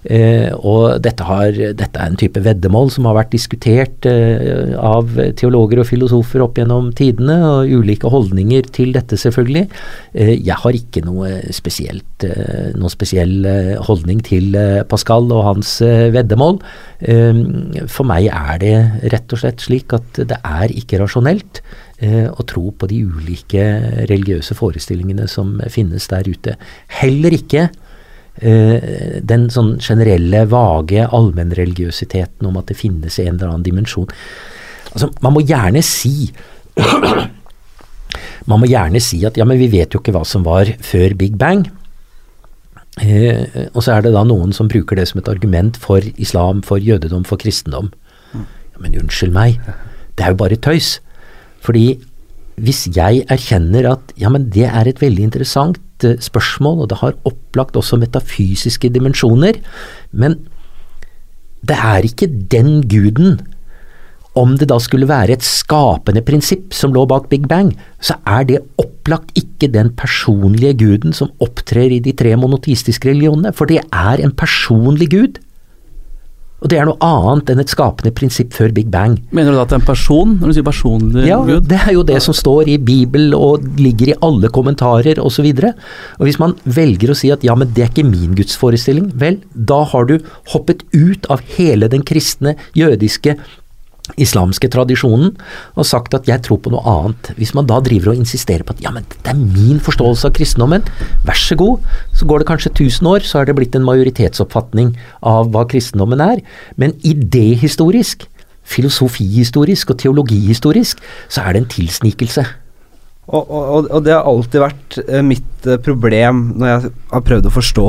Eh, og dette, har, dette, er en type veddemål som har vært diskutert eh, av teologer og filosofer opp gjennom tidene, og ulike holdninger til dette, selvfølgelig. Eh, jeg har ikke noe spesielt, eh, noen spesiell eh, holdning til eh, Pascal og hans veddemål. for meg er det rett og slett slik at det er ikke rasjonelt å tro på de ulike religiøse forestillingene som finnes der ute. Heller ikke den sånn generelle, vage allmennreligiøsiteten om at det finnes en eller annen dimensjon. Altså, man må gjerne si Man må gjerne si at ja, men vi vet jo ikke hva som var før Big Bang. Eh, og så er det da noen som bruker det som et argument for islam, for jødedom, for kristendom. Ja, men unnskyld meg, det er jo bare tøys. Fordi hvis jeg erkjenner at ja, men det er et veldig interessant spørsmål, og det har opplagt også metafysiske dimensjoner. Men det er ikke den guden. Om det da skulle være et skapende prinsipp som lå bak Big Bang, så er det opplagt ikke den personlige guden som opptrer i de tre monoteistiske religionene, for det er en personlig gud. Og det er noe annet enn et skapende prinsipp før Big Bang. Mener du da at det er en person, når du sier personlig ja, Gud? Ja, det er jo det som står i Bibel og ligger i alle kommentarer osv. Hvis man velger å si at ja, men det er ikke min gudsforestilling, vel, da har du hoppet ut av hele den kristne, jødiske islamske tradisjonen og sagt at jeg tror på noe annet. Hvis man da driver og insisterer på at ja, men det er min forståelse av kristendommen, vær så god, så går det kanskje 1000 år, så er det blitt en majoritetsoppfatning av hva kristendommen er. Men idéhistorisk, filosofihistorisk og teologihistorisk, så er det en tilsnikelse. Og, og, og det har alltid vært eh, mitt eh, problem når jeg har prøvd å forstå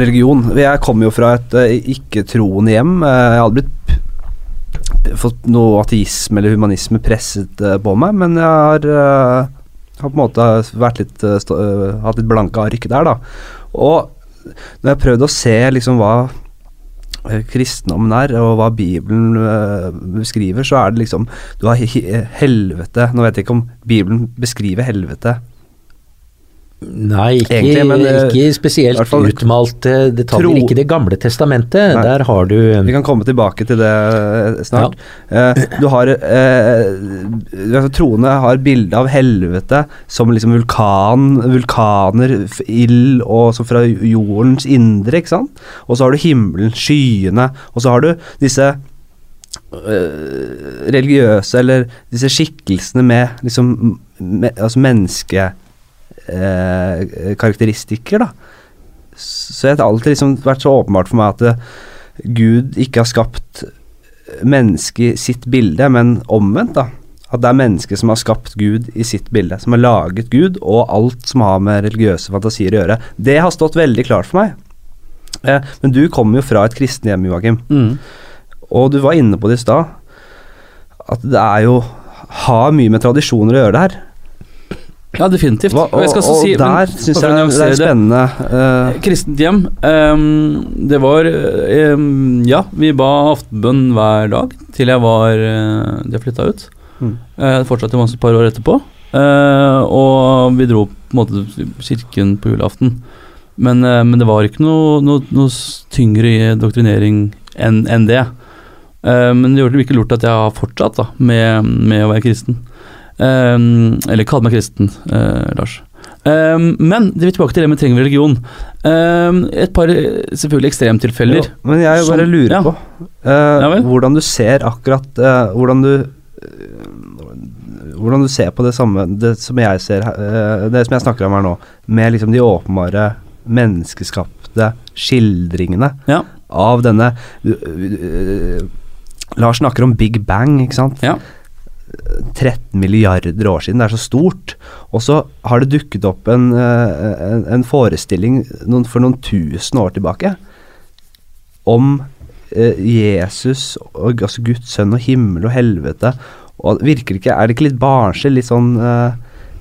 religion. Jeg kommer jo fra et eh, ikke-troende hjem. Jeg hadde blitt fått noe ateisme eller humanisme presset uh, på meg, men jeg har, uh, har på en måte vært litt, uh, hatt litt blanke ark der, da. Og når jeg har prøvd å se liksom hva kristendommen er, og hva Bibelen beskriver, så er det liksom Du har helvete Nå vet jeg ikke om Bibelen beskriver helvete Nei, ikke, Egentlig, men, eh, ikke spesielt fall, utmalte detaljer. Tro, ikke Det gamle testamentet. Nei, der har du Vi kan komme tilbake til det eh, snart. Ja. Uh, du har uh, Troende har bilde av helvete som liksom vulkan, vulkaner, ild og så fra jordens indre, ikke sant? Og så har du himmelen, skyene, og så har du disse uh, religiøse, eller disse skikkelsene med liksom me, altså menneske eh, karakteristikker, da. Så det har alltid liksom vært så åpenbart for meg at Gud ikke har skapt mennesket i sitt bilde, men omvendt, da. At det er mennesket som har skapt Gud i sitt bilde, som har laget Gud, og alt som har med religiøse fantasier å gjøre. Det har stått veldig klart for meg. Eh, men du kommer jo fra et kristent hjem, Joakim. Mm. Og du var inne på det i stad, at det er jo har mye med tradisjoner å gjøre det her. Ja, definitivt. Hva, og, og, og si, der syns jeg det er spennende. Uh. Kristent hjem. Um, det var um, Ja, vi ba aftenbønn hver dag til jeg var uh, jeg flytta ut. Mm. Uh, fortsatte et par år etterpå. Uh, og vi dro på en måte kirken på julaften. Men, uh, men det var ikke noe, noe, noe tyngre doktrinering enn en det. Men det gjorde det ikke lurt at jeg har fortsatt da, med, med å være kristen. Um, eller kall meg kristen, uh, Lars. Um, men det vil tilbake til det med trenger religion. Um, et par selvfølgelig ekstremtilfeller. Jo, men jeg bare lurer ja. på uh, ja, hvordan du ser akkurat uh, Hvordan du hvordan du ser på det samme det som jeg ser Det som jeg snakker om her nå, med liksom de åpenbare menneskeskapte skildringene ja. av denne Lars snakker om Big Bang, ikke sant? Ja 13 milliarder år siden. Det er så stort. Og så har det dukket opp en, eh, en, en forestilling noen, for noen tusen år tilbake om eh, Jesus, og, altså Guds sønn og himmel og helvete. Og virker ikke, Er det ikke litt barnslig, litt sånn eh,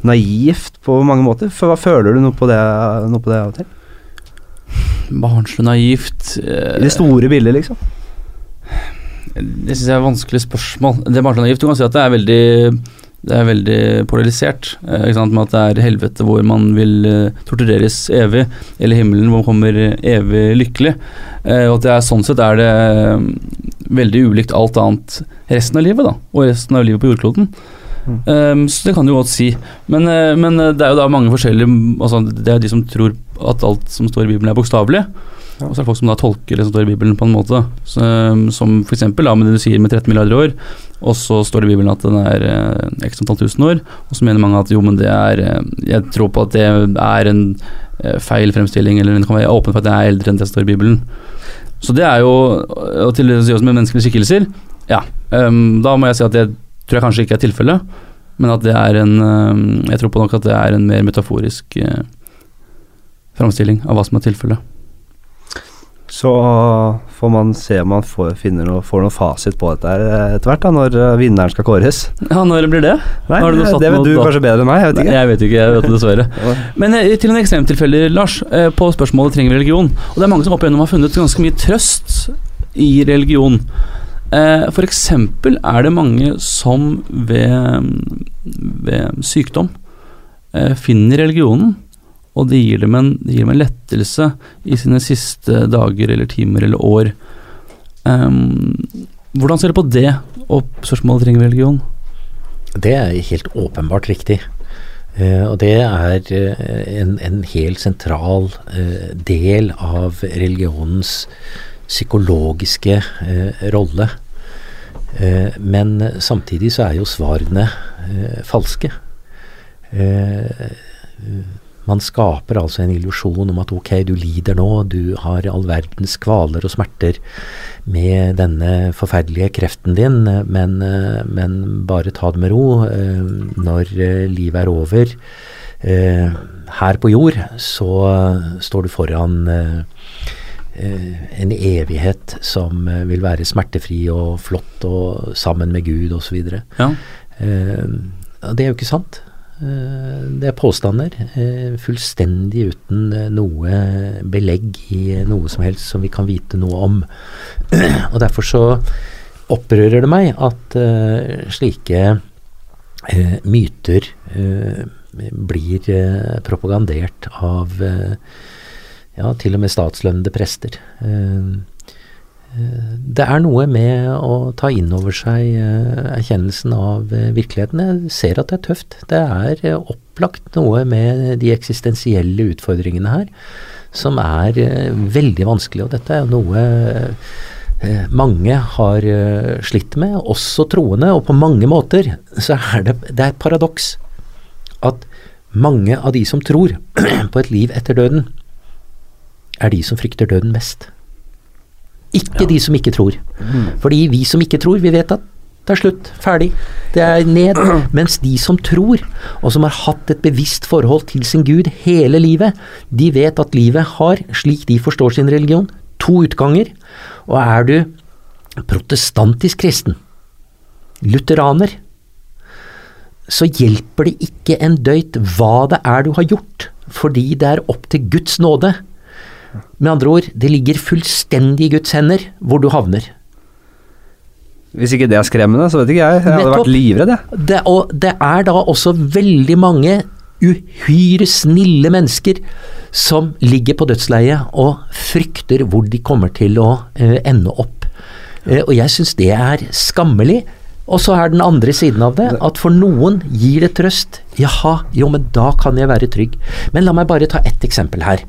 naivt på mange måter? For, hva Føler du noe på det, noe på det av og til? Barnslig naivt eh, I det store bildet, liksom? Det syns jeg er et vanskelig spørsmål. Det naivt. Du kan si at det er veldig det er veldig polarisert. Eh? Med at det er helvete hvor man vil eh, tortureres evig, eller himmelen hvor man kommer evig lykkelig. Eh, og at det er sånn sett er det veldig ulikt alt annet resten av livet, da. Og resten av livet på jordkloden. Mm. Um, så det kan du godt si. Men, men det er jo da mange forskjellige altså Det er de som tror at alt som står i Bibelen er bokstavelig. Ja. Og så er det folk som da tolker det som står i Bibelen på en måte. Så, som for eksempel med det du sier med 13 milliarder år, og så står det i Bibelen at den er eh, x antall tusen år, og så mener mange at jo, men det er eh, Jeg tror på at det er en eh, feil fremstilling, eller den kan være åpen for at den er eldre enn det som står i Bibelen. Så det er jo Og til det sier også med menneskelige skikkelser, ja. Um, da må jeg si at det tror jeg kanskje ikke er tilfellet, men at det er en um, Jeg tror på nok at det er en mer metaforisk uh, framstilling av hva som er tilfellet. Så får man se om man får, noe, får noen fasit på dette her eh, etter hvert, da, når eh, vinneren skal kåres. Ja, når blir det? Nei, Har du noe det, det vet du da- kanskje bedre enn meg. Jeg vet Nei, ikke. jeg vet ikke, jeg vet det dessverre. Men eh, til en ekstremtilfelle, Lars, på spørsmålet trenger vi religion. Og det er mange som opp igjennom har funnet ganske mye trøst i religion. F.eks. er det mange som ved, ved sykdom finner religionen, og det gir, dem en, det gir dem en lettelse i sine siste dager eller timer eller år. Um, hvordan ser du på det, og spørsmålet trenger religion? Det er helt åpenbart riktig. Uh, og det er eh, en, en helt sentral uh, del av religionens psykologiske uh, rolle. Men samtidig så er jo svarene falske. Eh, man skaper altså en illusjon om at ok, du lider nå, du har all verdens kvaler og smerter med denne forferdelige kreften din, men, men bare ta det med ro. Eh, Når eh, livet er over eh, her på jord, så står du foran en evighet som vil være smertefri og flott og sammen med Gud osv. Ja. Det er jo ikke sant. Eh, det er påstander, eh, fullstendig uten eh, noe belegg i noe som helst som vi kan vite noe om. og derfor så opprører det meg at slike myter blir propagandert av ja, til og med statslønnede prester. Det er noe med å ta inn over seg eh, erkjennelsen av eh, virkeligheten. Jeg ser at det er tøft. Det er eh, opplagt noe med de eksistensielle utfordringene her som er veldig vanskelig, og dette er noe mange har slitt med, også troende, og på mange måter så er det, det er et paradoks at mange av de som tror på et liv etter døden, er de som frykter døden mest. Ikke de som ikke tror. Fordi vi som ikke tror, vi vet at det er slutt, ferdig, det er ned. Mens de som tror, og som har hatt et bevisst forhold til sin Gud hele livet, de vet at livet har, slik de forstår sin religion, to utganger. Og er du protestantisk kristen, lutheraner, så hjelper det ikke en døyt hva det er du har gjort, fordi det er opp til Guds nåde. Med andre ord, det ligger fullstendig i Guds hender hvor du havner. Hvis ikke det er skremmende, så vet ikke jeg. Jeg hadde Nettopp. vært livredd, jeg. Det, og det er da også veldig mange uhyre snille mennesker som ligger på dødsleiet og frykter hvor de kommer til å uh, ende opp. Uh, og jeg syns det er skammelig. Og så er den andre siden av det at for noen gir det trøst. Jaha, jo, men da kan jeg være trygg. Men la meg bare ta ett eksempel her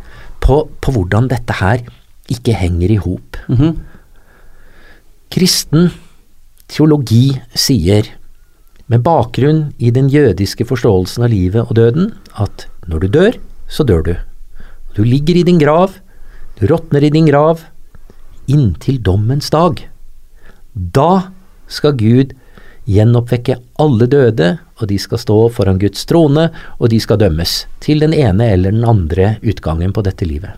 på, på hvordan dette her ikke henger i hop. Mhm. Kristen teologi sier, med bakgrunn i den jødiske forståelsen av livet og døden, at når du dør, så dør du. Du ligger i din grav, du råtner i din grav, inntil dommens dag. Da skal Gud gjenoppvekke alle døde, og de skal stå foran Guds trone, og de skal dømmes til den ene eller den andre utgangen på dette livet.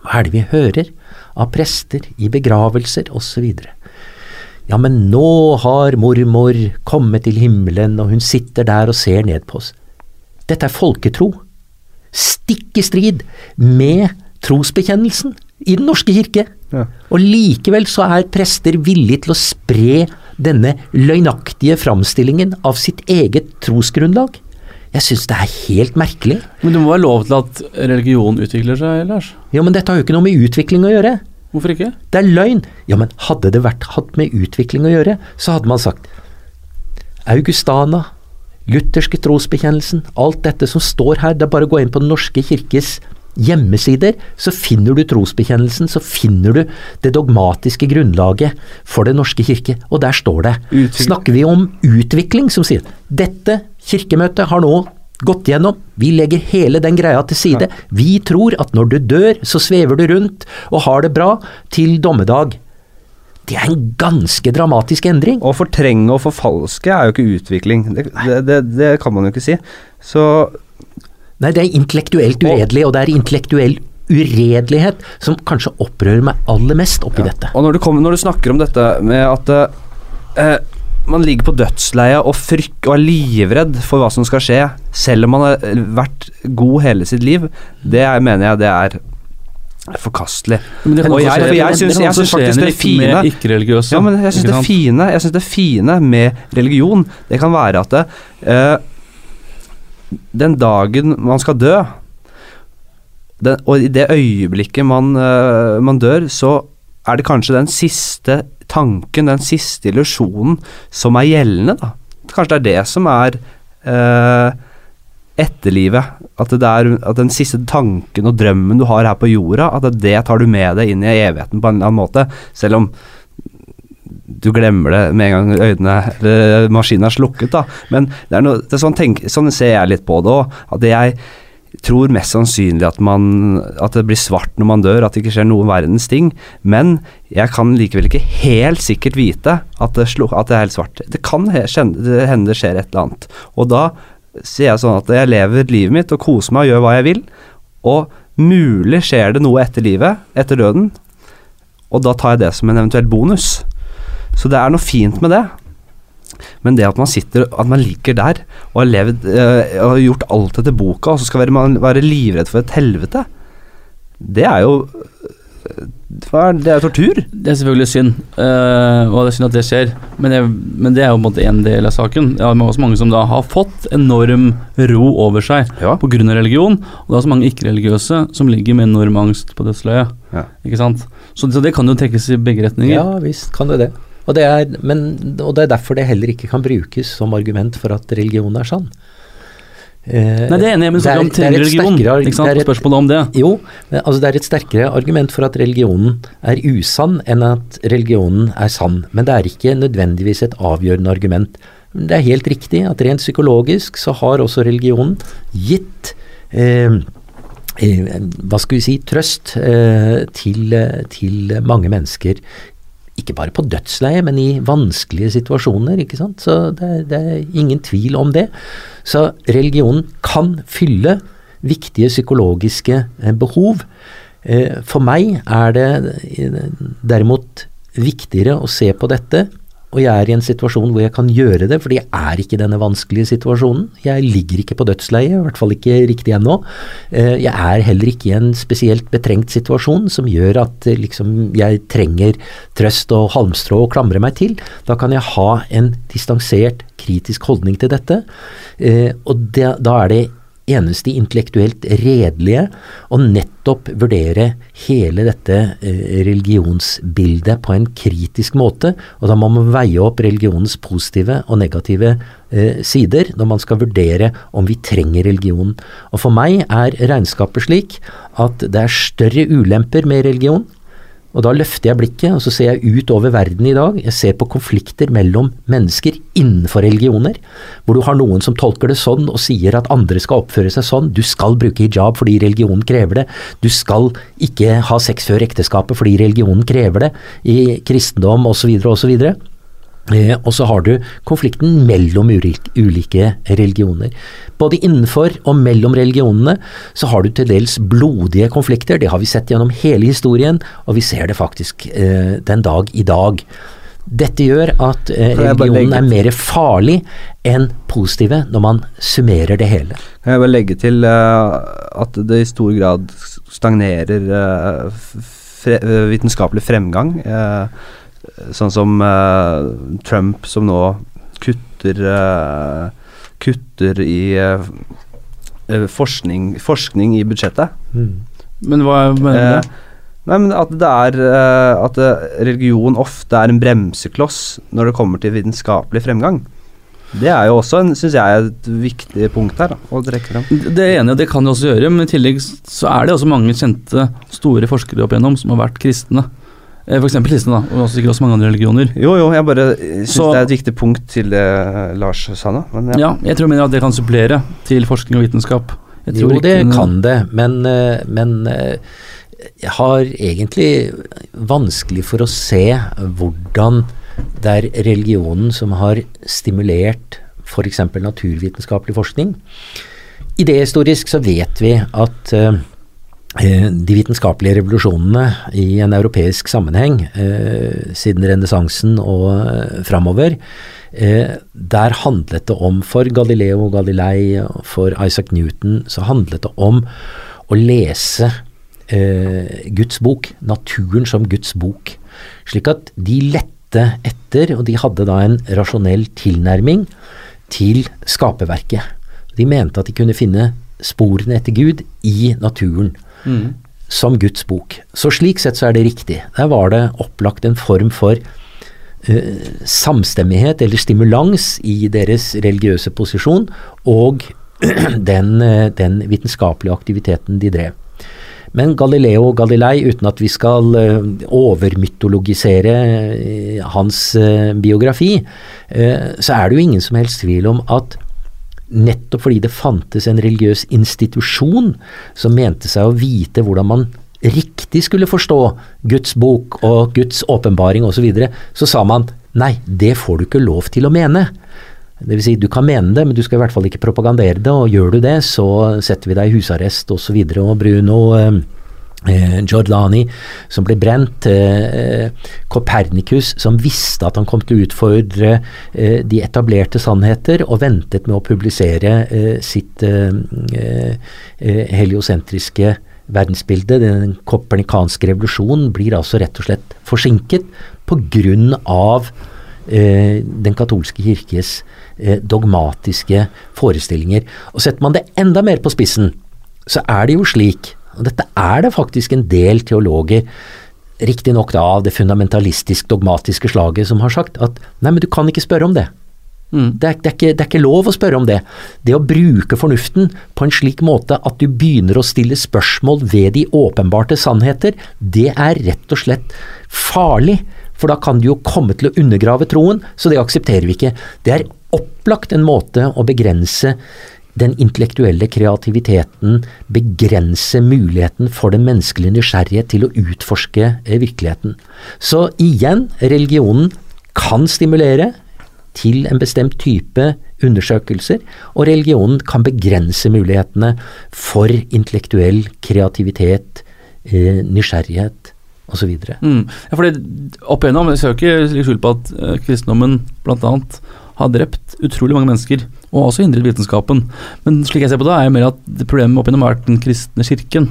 Hva er det vi hører av prester i begravelser osv.? Ja, men nå har mormor kommet til himmelen, og hun sitter der og ser ned på oss. Dette er folketro. Stikk i strid med trosbekjennelsen i Den norske kirke. Ja. Og likevel så er prester villige til å spre denne løgnaktige framstillingen av sitt eget trosgrunnlag. Jeg syns det er helt merkelig. Men det må være lov til at religion utvikler seg, Lars? Ja, men dette har jo ikke noe med utvikling å gjøre. Hvorfor ikke? Det er løgn. Ja, men hadde det vært hatt med utvikling å gjøre, så hadde man sagt Augustana, lutherske trosbekjennelsen, alt dette som står her, det er bare å gå inn på Den norske kirkes hjemmesider, så finner du trosbekjennelsen, så finner du det dogmatiske grunnlaget for Den norske kirke, og der står det. Utvikling. Snakker vi om utvikling, som sier dette kirkemøtet har nå gått gjennom, vi legger hele den greia til side. Vi tror at når du dør, så svever du rundt og har det bra til dommedag. Det er en ganske dramatisk endring. Å fortrenge og forfalske er jo ikke utvikling. Det, det, det, det kan man jo ikke si. Så Nei, det er intellektuelt uredelig, og det er intellektuell uredelighet som kanskje opprører meg aller mest oppi dette. Og når du, kommer, når du snakker om dette med at eh, man ligger på dødsleiet og frykt og er livredd for hva som skal skje, selv om man har vært god hele sitt liv, det er, mener jeg det er forkastelig. Men det Og jeg- jeg syns- jeg syns faktisk det fine-. Ja, men jeg syns det, fine, jeg synes det fine med religion, det kan være at det, eh, den dagen man skal dø, den, og i det øyeblikket man, uh, man dør, så er det kanskje den siste tanken, den siste illusjonen, som er gjeldende, da. Kanskje det er det som er uh, etterlivet. At, det er, at den siste tanken og drømmen du har her på jorda, at det tar du med deg inn i evigheten på en eller annen måte. Selv om du glemmer det med en gang øynene eller maskinen er slukket, da. Men det er noe, det er sånn, tenk, sånn ser jeg litt på det òg. At jeg tror mest sannsynlig at, man, at det blir svart når man dør, at det ikke skjer noen verdens ting. Men jeg kan likevel ikke helt sikkert vite at det, sluk, at det er helt svart. Det kan hende det skjer et eller annet. Og da sier jeg sånn at jeg lever livet mitt og koser meg og gjør hva jeg vil. Og mulig skjer det noe etter livet, etter døden, og da tar jeg det som en eventuell bonus. Så det er noe fint med det. Men det at man sitter At man ligger der og har levd øh, og har gjort alt etter boka, og så skal man være livredd for et helvete, det er jo eh, Det er tortur. Det er selvfølgelig synd, uh, og det er synd at det skjer. Men det, men det er jo på en måte én del av saken. Det er også mange som da har fått enorm ro over seg Ja. pga. religion, og det er også mange ikke-religiøse som ligger med enorm angst på dødsleiet. Ja. Ikke sant? Så, så det kan jo trekkes i begge retninger. Ja visst kan det det. Og det, er, men, og det er derfor det heller ikke kan brukes som argument for at religion er sann. Eh, Nei, det er enig men det er- om det er et sterkere- Ikke sant? det er et- Spørsmålet om det. Jo, altså det er et sterkere argument for at religionen er usann enn at religionen er sann. Men det er ikke nødvendigvis et avgjørende argument. Det er helt riktig at rent psykologisk så har også religionen gitt eh, eh, hva skal vi si, trøst eh, til, til mange mennesker. Ikke bare på dødsleiet, men i vanskelige situasjoner. ikke sant? Så det, det er ingen tvil om det. Så religionen kan fylle viktige psykologiske eh, behov. Eh, For meg er det eh, derimot viktigere å se på dette, og jeg er i en situasjon hvor jeg kan gjøre det, fordi jeg er ikke i denne vanskelige situasjonen. Jeg ligger ikke på dødsleiet, i hvert fall ikke riktig ennå. Eh, Jeg er heller ikke i en spesielt betrengt situasjon som gjør at eh, liksom, jeg trenger trøst og halmstrå å klamre meg til. Da kan jeg ha en distansert, kritisk holdning til dette. Eh, Og da er det eneste intellektuelt redelige å nettopp vurdere hele dette eh, religionsbildet på en kritisk måte, og da må man veie opp religionens positive og negative eh, sider når man skal vurdere om vi trenger religion. Og for meg er regnskapet slik at det er større ulemper med religion og da løfter jeg blikket, og så ser jeg ut over verden i dag. Jeg ser på konflikter mellom mennesker innenfor religioner, hvor du har noen som tolker det sånn og sier at andre skal oppføre seg sånn. Du skal bruke hijab fordi religionen krever det. Du skal ikke ha sex før ekteskapet fordi religionen krever det, i kristendom osv. osv. Eh, og så har du konflikten mellom ulike religioner. Både innenfor og mellom religionene så har du til dels blodige konflikter. Det har vi sett gjennom hele historien, og vi ser det faktisk eh, den dag i dag. Dette gjør at eh, religionen er mer farlig enn positive når man summerer det hele. Kan jeg bare legge til eh, at det i stor grad stagnerer fre vitenskapelig fremgang. Sånn som eh, Trump som nå kutter eh, kutter i eh, forskning, forskning i budsjettet. Men hva mener du? Nei, men at det er At religion ofte er en bremsekloss når det kommer til vitenskapelig fremgang. Det er jo også, en, synes jeg, et viktig punkt her da, å trekke frem. Det er enig, og det kan det også gjøre, men i tillegg så er det også mange kjente, store forskere opp igjennom som har vært kristne. Eh, For eksempel kristne, da, og også sikkert også mange andre religioner. Jo, jo, jeg bare syns det er et viktig punkt til det Lars sa nå. Men ja. Ja, jeg tror mener at det kan supplere til forskning og vitenskap. Jeg Jo, det ikke- kan det, men, eh, men eh, jeg har egentlig vanskelig for å se hvordan det er religionen som har stimulert f.eks. naturvitenskapelig forskning. Idehistorisk så vet vi at eh, eh, de vitenskapelige revolusjonene i en europeisk sammenheng, eh, siden renessansen og eh, framover, eh, der handlet det om, for Galileo Galilei for Isaac Newton, så handlet det om å lese eh, Guds bok, naturen som Guds bok. Slik at de lette etter, og de hadde da en rasjonell tilnærming til skaperverket. De mente at de kunne finne sporene etter Gud i naturen Som Guds bok. Så slik sett så er det riktig. Der var det opplagt en form for uh, samstemmighet eller stimulans i deres religiøse posisjon og den, uh, den vitenskapelige aktiviteten de drev. Men Galileo og Galilei, uten at vi skal eh, overmytologisere hans biografi, så er det jo ingen som helst tvil om at nettopp fordi det fantes en religiøs institusjon som mente seg å vite hvordan man riktig skulle forstå Guds bok og Guds åpenbaring osv., så, videre, så sa man nei, det får du ikke lov til å mene. Vil si, du kan mene det, men du skal i hvert fall ikke propagandere det, og gjør du det, så setter vi deg i husarrest osv. Og, så videre, og Bruno eh, eh, Giordani som ble brent, eh, Kopernikus som visste at han kom til å utfordre eh, de etablerte sannheter, og ventet med å publisere eh, sitt eh, eh, heliosentriske verdensbilde. Den kopernikanske revolusjonen blir altså rett og slett forsinket pga. Eh, den katolske kirkes eh, dogmatiske forestillinger. Og setter man det enda mer på spissen, så er det jo slik, og dette er det faktisk en del teologer, riktignok da av det fundamentalistisk-dogmatiske slaget, som har sagt at nei, men du kan ikke spørre om det. Mm. Det er, det, er ikke, det er ikke lov å spørre om det. Det å bruke fornuften på en slik måte at du begynner å stille spørsmål ved de åpenbarte sannheter, det er rett og slett farlig. For da kan du jo komme til å undergrave troen, så det aksepterer vi ikke. Det er opplagt en måte å begrense den intellektuelle kreativiteten, begrense muligheten for den menneskelige nysgjerrighet til å utforske eh, virkeligheten. Så igjen, religionen kan stimulere til en bestemt type undersøkelser, og religionen kan begrense mulighetene for intellektuell kreativitet, nysgjerrighet, nysgjerrighet osv. Mm. Ja, fordi opp igjennom, Jeg skal ikke legge skjul på at kristendommen kristendommen bl.a. har drept utrolig mange mennesker, og også hindret vitenskapen. Men slik jeg ser på det, er jo mer at problemet opp gjennom vært den kristne kirken,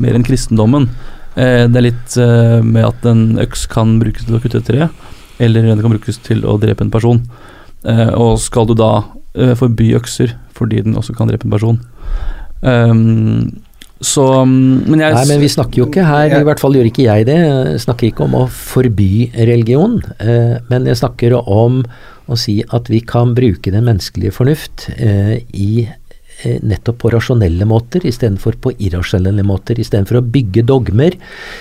mer enn kristendommen. Eh, det er litt eh, med at en øks kan brukes til å kutte et tre, eller den kan brukes til å drepe en person. Eh, og skal du da forby økser fordi den også kan drepe en person? Um, så Men jeg Nei, men vi snakker jo ikke her, i hvert fall gjør ikke jeg det, jeg snakker ikke om å forby religion, eh, men jeg snakker om å si at vi kan bruke den menneskelige fornuft eh, i eh, nettopp på rasjonelle måter istedenfor på irrasjonelle måter. Istedenfor å bygge dogmer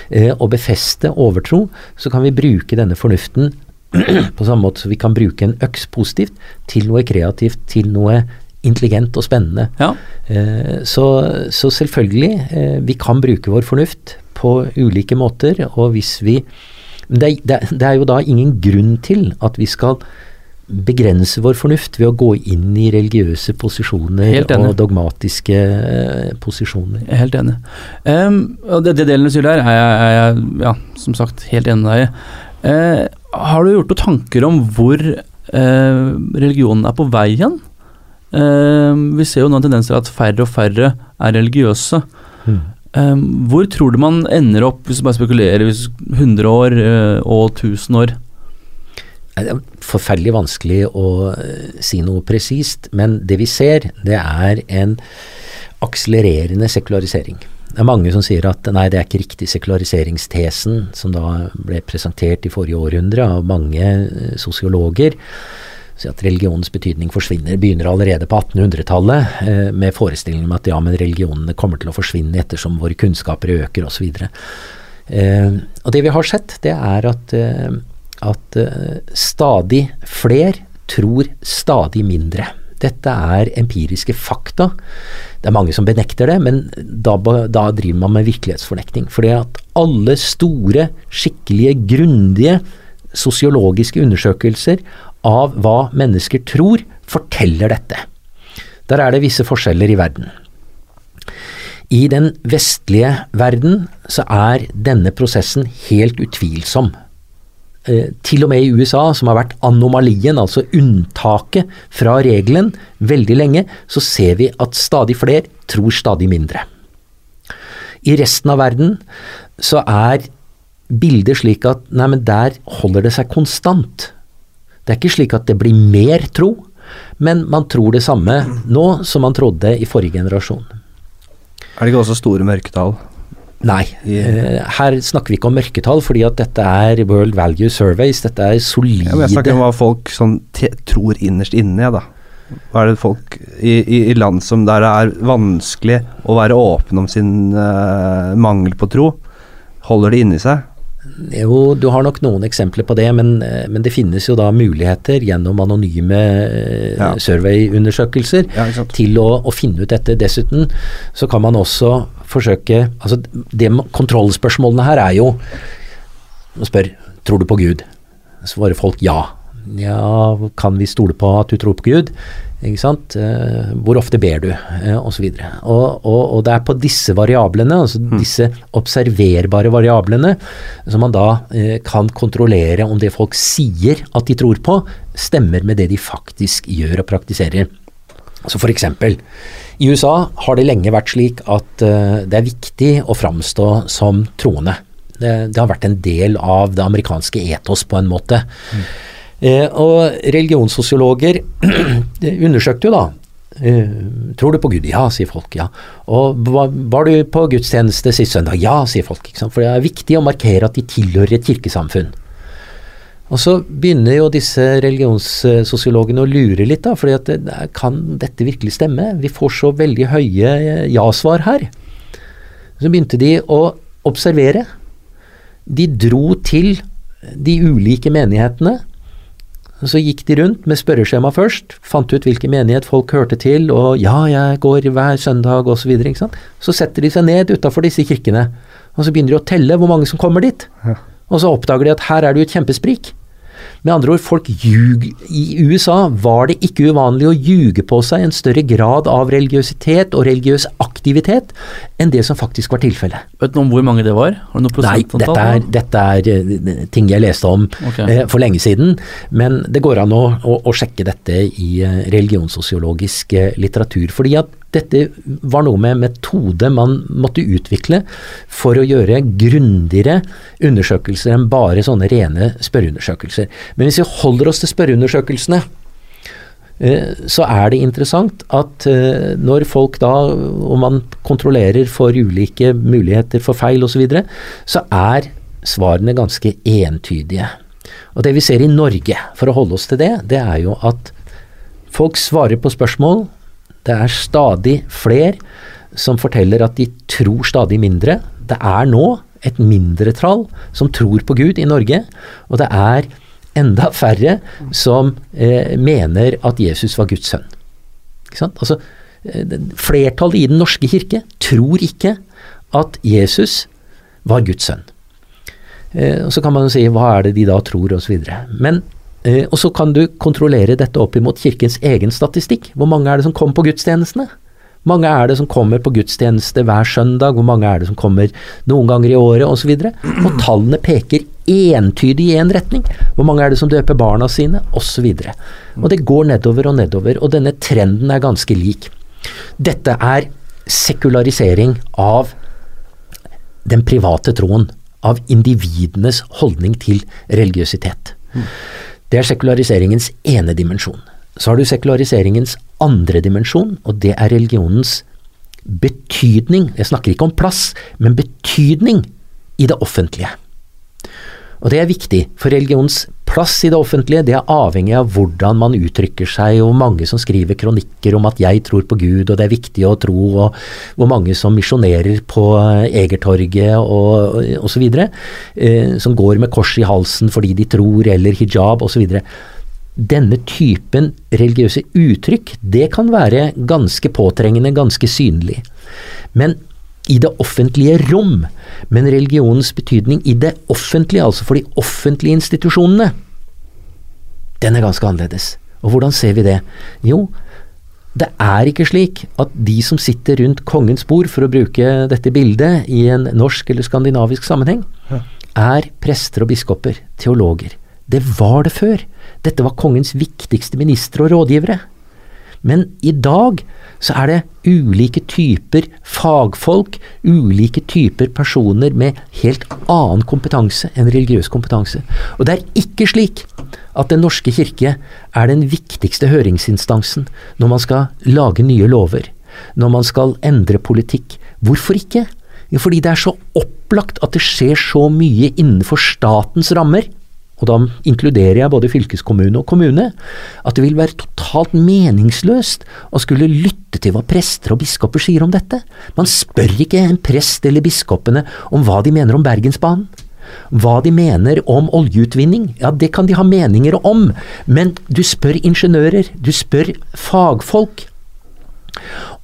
eh, og befeste overtro, så kan vi bruke denne fornuften på samme måte som vi kan bruke en øks positivt til noe kreativt, til noe intelligent og spennende. Ja. Eh, Så, så selvfølgelig, eh, vi kan bruke vår fornuft på ulike måter, og hvis vi det, det, det er jo da ingen grunn til at vi skal begrense vår fornuft ved å gå inn i religiøse posisjoner og dogmatiske eh, posisjoner. Jeg er helt enig. Um, og det, det delen du sier der, er jeg, er jeg ja, som sagt helt enig med deg i. Uh, har du gjort noen tanker om hvor uh, religionen er på vei hen? Eh, vi ser jo nå en tendens til at færre og færre er religiøse. Mm. Eh, hvor tror du man ender opp, hvis du bare spekulerer, hvis 100 år eh, og 1000 år? Det er forferdelig vanskelig å eh, si noe presist, men det vi ser, det er en akselererende sekularisering. Det er mange som sier at nei, det er ikke riktig sekulariseringstesen som da ble presentert i forrige århundre av mange eh, sosiologer. Så at religionens betydning forsvinner, begynner allerede på 1800-tallet eh, med forestillingen om at ja, men religionene kommer til å forsvinne ettersom våre kunnskaper øker osv. Eh, og det vi har sett, det er at, eh, at eh, stadig fler tror stadig mindre. Dette er empiriske fakta. Det er mange som benekter det, men da, da driver man med virkelighetsfornekting. Fordi at alle store, skikkelige, grundige sosiologiske undersøkelser av hva mennesker tror, forteller dette. Der er det visse forskjeller i verden. I den vestlige verden så er denne prosessen helt utvilsom. Eh, til og med i USA, som har vært anomalien, altså unntaket fra regelen veldig lenge, så ser vi at stadig flere tror stadig mindre. I resten av verden så er bildet slik at nei, men der holder det seg konstant. Det er ikke slik at det blir mer tro, men man tror det samme nå som man trodde i forrige generasjon. Er det ikke også store mørketall? Nei, eh, her snakker vi ikke om mørketall, fordi at dette er World Value Surveys. Dette er solide Ja, jeg snakker om hva folk sånn tror innerst inne, da. Hva er det folk i, i, i land som der det er vanskelig å være åpen om sin uh, mangel på tro, holder det inni seg? Jo, du har nok noen eksempler på det, men, eh, men det finnes jo da muligheter gjennom anonyme eh, Ja. surveyundersøkelser Ja, til å, å finne ut dette. Dessuten så kan man også forsøke altså det, Kontrollspørsmålene her er jo Man spør tror du på Gud. Svarer folk ja. Ja, kan vi stole på at du tror på Gud? Ikke sant? Eh, hvor ofte ber du? Osv. og så videre. Og, og, og det er på disse variablene, altså disse observerbare variablene, som man da eh, kan kontrollere om det folk sier at de tror på, stemmer med det de faktisk gjør og praktiserer. Så for eksempel, i USA har det lenge vært slik at eh, det er viktig å framstå som troende. Det, det har vært en del av det amerikanske etos på en måte. Eh, og religionssosiologer undersøkte jo da. eh, tror du på Gud? Ja, sier folk. ja. Og var, du på gudstjeneste sist søndag? Ja, sier folk. For det er viktig å markere at de tilhører et kirkesamfunn. Og så begynner jo disse religionssosiologene å lure litt, da, For kan dette virkelig stemme? Vi får så veldig høye eh, ja-svar her. Så begynte de å observere. De dro til de ulike menighetene. Så gikk de rundt med spørreskjema først, fant ut hvilken menighet folk hørte til, og ja, jeg går hver søndag osv. Så, videre, ikke sant? så setter de seg ned utafor disse kirkene, og så begynner de å telle hvor mange som kommer dit. Ja. Og så oppdager de at her er det jo et kjempesprik. Med andre ord, folk ljug I USA var det ikke uvanlig å ljuge på seg en større grad av religiøsitet og religiøs aktivitet enn det som faktisk var tilfellet. Vet du om hvor mange det var? Har du noe Nei, dette er, dette er eh, ting jeg leste om okay. eh, for lenge siden, men det går an å, å, å sjekke dette i eh, religionssosiologisk eh, litteratur. Fordi at dette var noe med metode man måtte utvikle for å gjøre grundigere undersøkelser enn bare sånne rene spørreundersøkelser. Men hvis vi holder oss til spørreundersøkelsene, eh, så er det interessant at eh, når folk da, og man kontrollerer for ulike muligheter for feil osv., så, videre, så er svarene ganske entydige. Og det vi ser i Norge, for å holde oss til det, det er jo at folk svarer på spørsmål. Det er stadig flere som forteller at de tror stadig mindre. Det er nå et mindretall som tror på Gud i Norge, og det er enda færre som eh, mener at Jesus var Guds sønn. Ikke? Altså, eh, flertallet i Den norske kirke tror ikke at Jesus var Guds sønn. Eh, og så kan man jo si hva er det de da tror, osv. Men eh, Og så kan du kontrollere dette opp imot kirkens egen statistikk. Hvor mange er det som kommer på gudstjenestene? Hvor mange er det som kommer på gudstjeneste hver søndag? Hvor mange er det som kommer noen ganger i året, osv.? Og, så og tallene peker entydig i én retning. Hvor mange er det som døper barna sine, osv. Og, så og det går nedover og nedover, og denne trenden er ganske lik. Dette er sekularisering av den private troen, av individenes holdning til religiøsitet. Det er sekulariseringens ene dimensjon. Så har du sekulariseringens andre dimensjon, og det er religionens betydning. Jeg snakker ikke om plass, men betydning i det offentlige. Og det er viktig, for religionens plass i det offentlige det er avhengig av hvordan man uttrykker seg, og hvor mange som skriver kronikker om at 'jeg tror på Gud', og det er viktig å tro, og hvor mange som misjonerer på Egertorget og osv., eh, som går med kors i halsen fordi de tror, eller hijab osv denne typen religiøse uttrykk, det kan være ganske påtrengende, ganske synlig. Men i det offentlige rom, men religionens betydning i det offentlige, altså for de offentlige institusjonene, den er ganske annerledes. Og hvordan ser vi det? Jo, det er ikke slik at de som sitter rundt kongens bord, for å bruke dette bildet i en norsk eller skandinavisk sammenheng, er prester og biskoper, teologer. Det var det før. Dette var kongens viktigste ministre og rådgivere. Men i dag så er det ulike typer fagfolk, ulike typer personer med helt annen kompetanse enn religiøs kompetanse. Og det er ikke slik at Den norske kirke er den viktigste høringsinstansen når man skal lage nye lover, når man skal endre politikk. Hvorfor ikke? Fordi det er så opplagt at det skjer så mye innenfor statens rammer og da inkluderer jeg både fylkeskommune og kommune, at det vil være totalt meningsløst å skulle lytte til hva prester og biskoper sier om dette. Man spør ikke en prest eller biskopene om hva de mener om Bergensbanen. Hva de mener om oljeutvinning, ja det kan de ha meninger om, men du spør ingeniører, du spør fagfolk.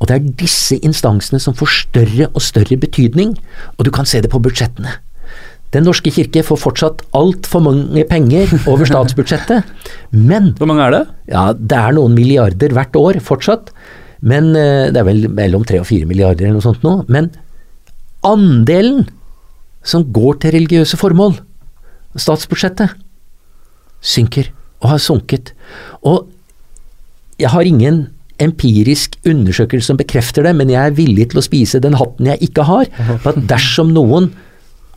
Og det er disse instansene som får større og større betydning, og du kan se det på budsjettene. Den norske kirke får fortsatt altfor mange penger over statsbudsjettet, men Hvor mange er det? Ja, Det er noen milliarder hvert år fortsatt. Men eh, Det er vel mellom tre og fire milliarder eller noe sånt nå. Men andelen som går til religiøse formål, statsbudsjettet, synker og har sunket. Og jeg har ingen empirisk undersøkelse som bekrefter det, men jeg er villig til å spise den hatten jeg ikke har. At dersom noen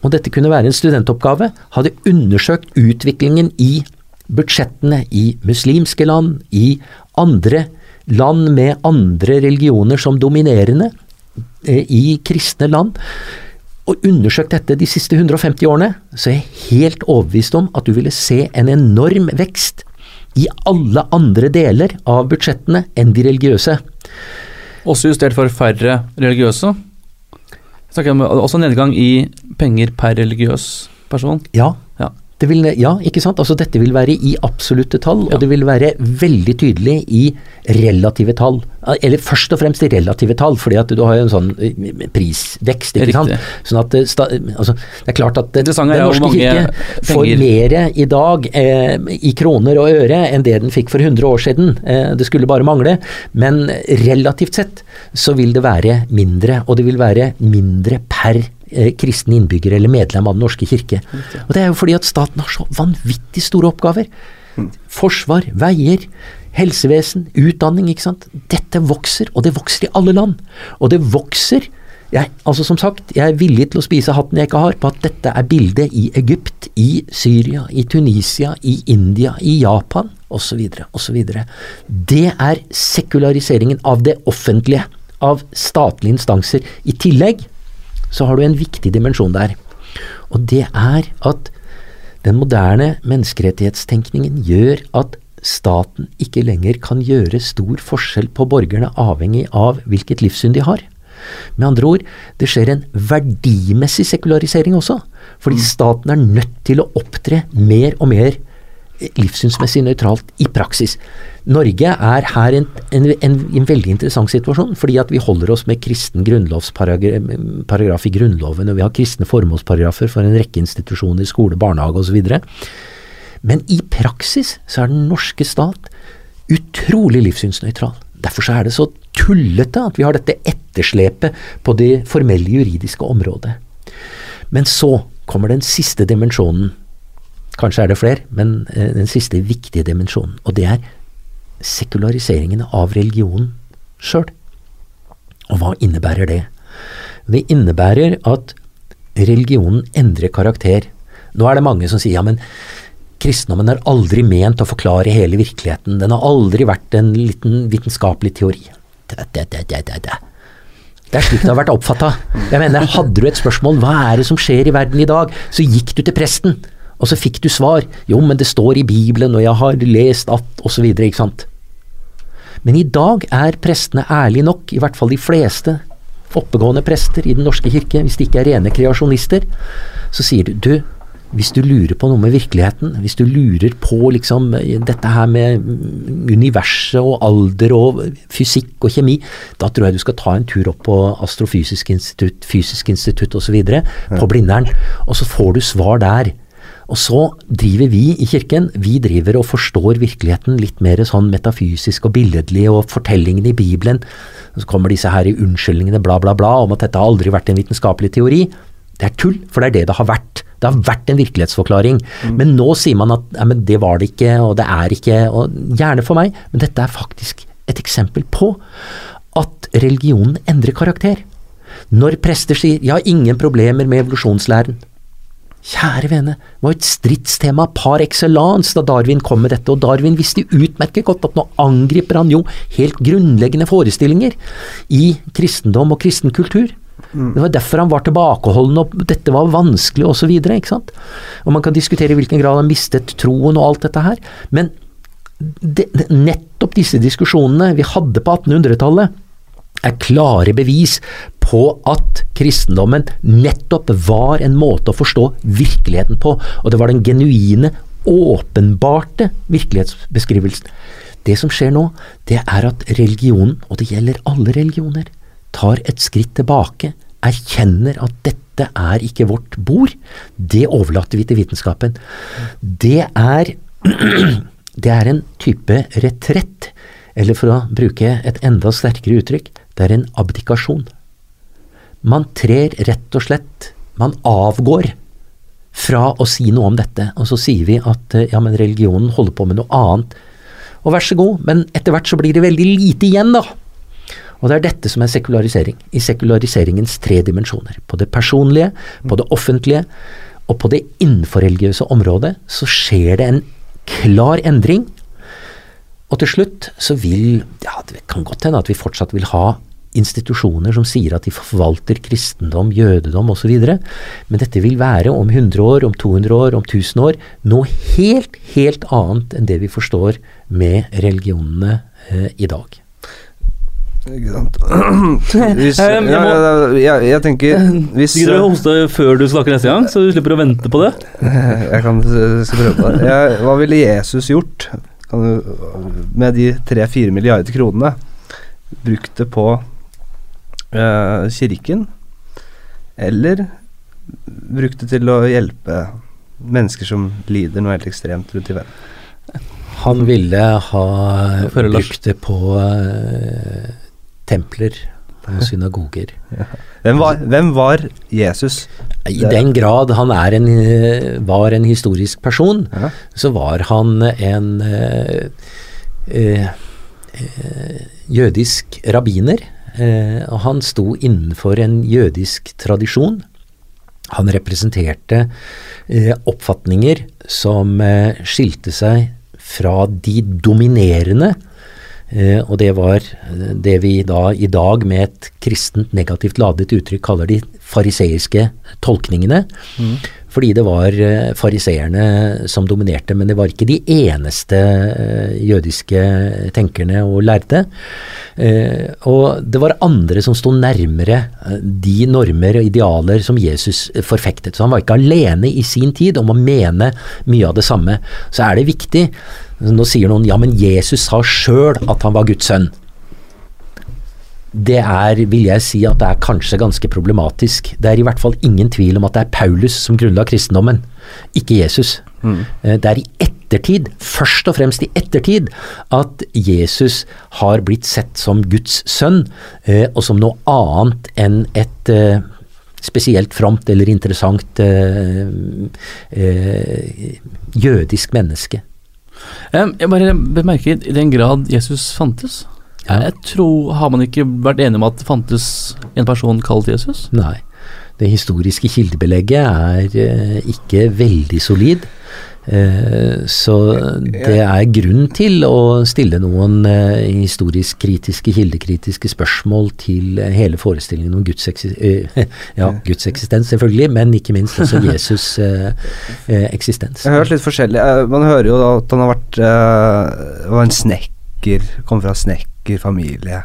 og dette kunne være en studentoppgave, hadde undersøkt utviklingen i budsjettene i muslimske land, i andre land med andre religioner som dominerende, eh, i kristne land, og undersøkt dette de siste 150 årene, så er jeg helt overbevist om at du ville se en enorm vekst i alle andre deler av budsjettene enn de religiøse. Også justert for færre religiøse? Snakker om også nedgang i penger per religiøs person. Ja, vil, ja, ikke sant. Altså dette vil være i absolutte tall, ja. og det vil være veldig tydelig i relative tall. Eller først og fremst i relative tall, fordi at du har jo en sånn eh, prisvekst, ikke sant. Sånn at eh, altså, Det er klart at Den norske kirke får mer i dag eh, i kroner og øre enn det den fikk for 100 år siden. Eh, det skulle bare mangle. Men relativt sett så vil det være mindre, og det vil være mindre per Eh, kristen innbygger eller medlem av Den norske kirke. Og Det er jo fordi at staten har så vanvittig store oppgaver. Forsvar, veier, helsevesen, utdanning. ikke sant. Dette vokser, og det vokser i alle land. Og det vokser jeg, altså Som sagt, jeg er villig til å spise hatten jeg ikke har, på at dette er bildet i Egypt, i Syria, i Tunisia, i India, i Japan osv. osv. Det er sekulariseringen av det offentlige, av statlige instanser. I tillegg så har du en viktig dimensjon der. Og det er at den moderne menneskerettighetstenkningen gjør at staten ikke lenger kan gjøre stor forskjell på borgerne avhengig av hvilket livssyn de har. Med andre ord, det skjer en verdimessig sekularisering også, fordi mm. staten er nødt til å opptre mer og mer livssynsmessig nøytralt i praksis. Norge er her en, en, en, en veldig interessant situasjon, fordi at vi holder oss med kristen grunnlovsparagraf i Grunnloven, og vi har kristne formålsparagrafer for en rekke institusjoner, skole, barnehage osv. Men i praksis så er den norske stat utrolig livssynsnøytral. Derfor så er det så tullete at vi har dette etterslepet på det formelle juridiske området. Men så kommer den siste dimensjonen. Kanskje er det flere, men eh, den siste viktige dimensjonen. Og det er sekulariseringen av religionen sjøl. Og hva innebærer det? Det innebærer at religionen endrer karakter. Nå er det mange som sier ja, men kristendommen er aldri ment å forklare hele virkeligheten. Den har aldri vært en liten vitenskapelig teori. Det, det, det, det, det, er slik det har vært oppfatta. Hadde du et spørsmål hva er det som skjer i verden i dag, så gikk du til presten, og så fikk du svar. Jo, men det står i Bibelen, og jeg har lest at osv. Ikke sant. Men i dag er prestene ærlige nok, i hvert fall de fleste oppegående prester i Den norske kirke, hvis de ikke er rene kreasjonister, så sier du du, hvis du lurer på noe med virkeligheten, hvis du lurer på liksom dette her med universet og alder og fysikk og kjemi, da tror jeg du skal ta en tur opp på Astrofysisk institutt, Fysisk institutt osv. På Blindern, og så får du svar der. Og så driver vi i kirken, vi driver og forstår virkeligheten litt mer sånn metafysisk og billedlig, og fortellingene i Bibelen. Så kommer disse her i unnskyldningene bla, bla, bla om at dette har aldri vært en vitenskapelig teori. Det er tull, for det er det det har vært. Det har vært en virkelighetsforklaring. Mm. Men nå sier man at ja, det var det ikke, og det er ikke, og gjerne for meg, men dette er faktisk et eksempel på at religionen endrer karakter. Når prester sier 'jeg har ingen problemer med evolusjonslæren', Kjære vene, var et stridstema par excellence da Darwin kom med dette, og Darwin visste utmerket godt at nå angriper han jo helt grunnleggende forestillinger i kristendom og kristen kultur. Mm. Det var derfor han var tilbakeholden, og dette var vanskelig osv. Og man kan diskutere i hvilken grad han mistet troen og alt dette her, men det, nettopp disse diskusjonene vi hadde på 1800-tallet, er klare bevis på at kristendommen nettopp var en måte å forstå virkeligheten på, og det var den genuine, åpenbarte virkelighetsbeskrivelsen. Det som skjer nå, det er at religionen, og det gjelder alle religioner, tar et skritt tilbake, erkjenner at dette er ikke vårt bord, det overlater vi til vitenskapen. Det er, det er en type retrett, eller for å bruke et enda sterkere uttrykk, det er en abdikasjon. Man trer rett og slett Man avgår fra å si noe om dette, og så sier vi at ja, men religionen holder på med noe annet. Og vær så god, men etter hvert så blir det veldig lite igjen, da. Og det er dette som er sekularisering, i sekulariseringens tre dimensjoner. På det personlige, på det offentlige og på det innenforreligiøse området så skjer det en klar endring. Og til slutt så vil ja, Det kan godt hende at vi fortsatt vil ha institusjoner som sier at de forvalter kristendom, jødedom osv. Men dette vil være om 100 år, om 200 år, om 1000 år noe helt, helt annet enn det vi forstår med religionene eh, i dag. Ikke sant. Hvis, ja, jeg, jeg, tenker hvis Gidder du å hoste før du snakker neste gang, så du slipper å vente på det? Jeg kan prøve på det. Jeg, hva ville Jesus gjort du, med de tre-fire milliarder kronene? Brukt det på uh, kirken? Eller brukt det til å hjelpe mennesker som lider noe helt ekstremt rundt i verden? Han ville ha brukt det på uh, templer og synagoger. Ja. Hvem, var, hvem, var, Jesus? I den grad han en, var en historisk person, ja. så var han en eh, eh, jødisk rabbiner. Eh, og han sto innenfor en jødisk tradisjon. Han representerte eh, oppfatninger som eh, skilte seg fra de dominerende og det var det vi da i dag med et kristent negativt ladet uttrykk kaller de fariseiske tolkningene. Mm. Fordi det var eh, fariseerne som dominerte, men det var ikke de eneste eh, jødiske tenkerne og lærde. Eh, og det var andre som sto nærmere de normer og idealer som Jesus forfektet. Så han var ikke alene i sin tid om å mene mye av det samme. Så er det viktig Nå sier noen ja, men Jesus sa sjøl at han var Guds sønn det er, vil jeg si, at det er kanskje ganske problematisk. Det er i hvert fall ingen tvil om at det er Paulus som grunnla kristendommen, ikke Jesus. Mm. Det er i ettertid, først og fremst i ettertid, at Jesus har blitt sett som Guds sønn, eh, og som noe annet enn et eh, spesielt fromt eller interessant jødisk menneske. Jeg bare bemerker i den grad Jesus fantes. Jeg tror, Har man ikke vært enig om at det fantes en person kalt Jesus? Nei. Det historiske kildebelegget er eh, ikke veldig solid. Eh, så det er grunn til å stille noen eh, historisk kritiske, kildekritiske spørsmål til hele forestillingen om Guds, ja, Guds eksistens, selvfølgelig, men ikke minst også Jesus eksistens. Jeg har hørt litt forskjellig. Man hører jo at han har vært var en snekker, kom fra snekk snekkerfamilie.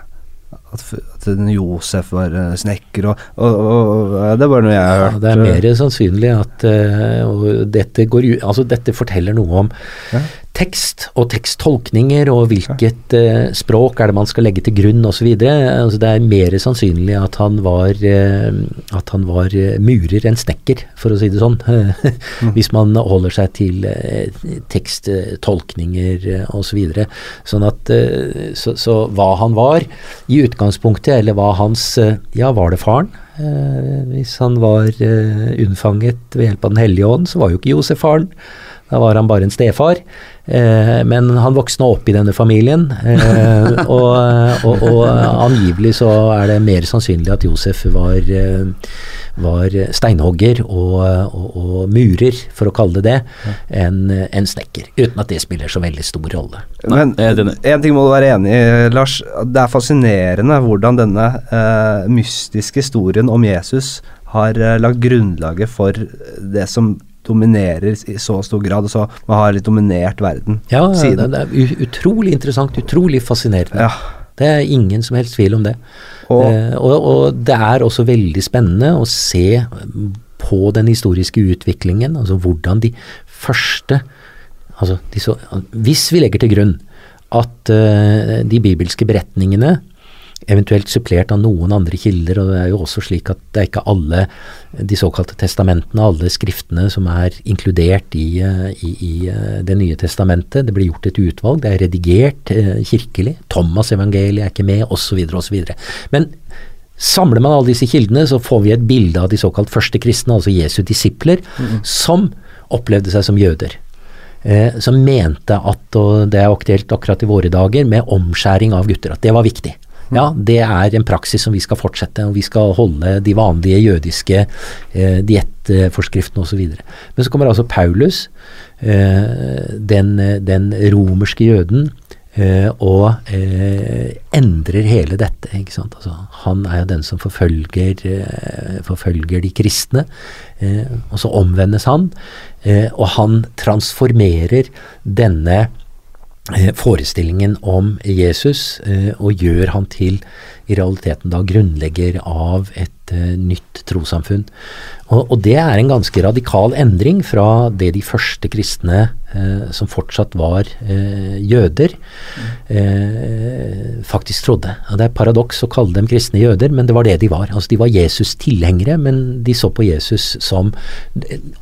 At, at Josef var uh, snekker, og, og, og, og, det bare noe jeg har hørt. Ja, det er mer sannsynlig at uh, dette, går, altså, dette forteller noe om ja tekst og teksttolkninger og hvilket uh, språk er det man skal legge til grunn osv. Altså, det er mer sannsynlig at han var, uh, at han var murer enn snekker, for å si det sånn. mm. Hvis man holder seg til teksttolkninger uh, osv. Så sånn at så, så, hva han var i utgangspunktet, eller hva hans Ja, var det faren? hvis han var unnfanget ved hjelp av Den hellige ånd, så var jo ikke Josef faren. Da var han bare en stefar. Eh, men han voksna opp i denne familien, eh, og, og, og, angivelig så er det mer sannsynlig at Josef var, eh, var steinhogger og, og, murer, for å kalle det det, enn en snekker. Uten at det spiller så veldig stor rolle. Men en ting må du være enig i, Lars. Det er fascinerende hvordan denne uh, mystiske historien om Jesus har uh, lagt grunnlaget for det som dominerer i så stor grad, og så man har litt dominert verden ja, siden. Det er utrolig interessant, utrolig fascinerende. Ja. Det er ingen som helst tvil om det. Og, eh, og, og, det er også veldig spennende å se på den historiske utviklingen, altså hvordan de første altså de så, Hvis vi legger til grunn at uh, de bibelske beretningene eventuelt supplert av noen andre kilder. og Det er jo også slik at det er ikke alle de såkalte testamentene, alle skriftene som er inkludert i, eh, i, i eh, Det nye testamentet. Det blir gjort et utvalg, det er redigert eh, kirkelig. Thomas-evangeliet er ikke med, osv. osv. Men samler man alle disse kildene, så får vi et bilde av de såkalt første kristne, altså Jesu disipler, mm. som opplevde seg som jøder. Eh, som mente at, og det er aktuelt akkurat i våre dager, med omskjæring av gutter, at det var viktig. Ja, det er en praksis som vi skal fortsette, og vi skal holde de vanlige jødiske eh, diettforskriftene osv. Men så kommer altså Paulus, eh, den, den, romerske jøden, eh, og eh, endrer hele dette. ikke? Altså, han er jo den som forfølger, eh, forfølger de kristne, eh, og så omvendes han. og han transformerer denne Eh, forestillingen om Jesus eh, og gjør han til i realiteten da grunnlegger av et uh, nytt trossamfunn. Og, og, det er en ganske radikal endring fra det de første kristne, eh, som fortsatt var eh, jøder, faktisk trodde. Og det er paradoks å kalle dem kristne jøder, men det var det de var. Altså De var Jesus-tilhengere, men de så på Jesus som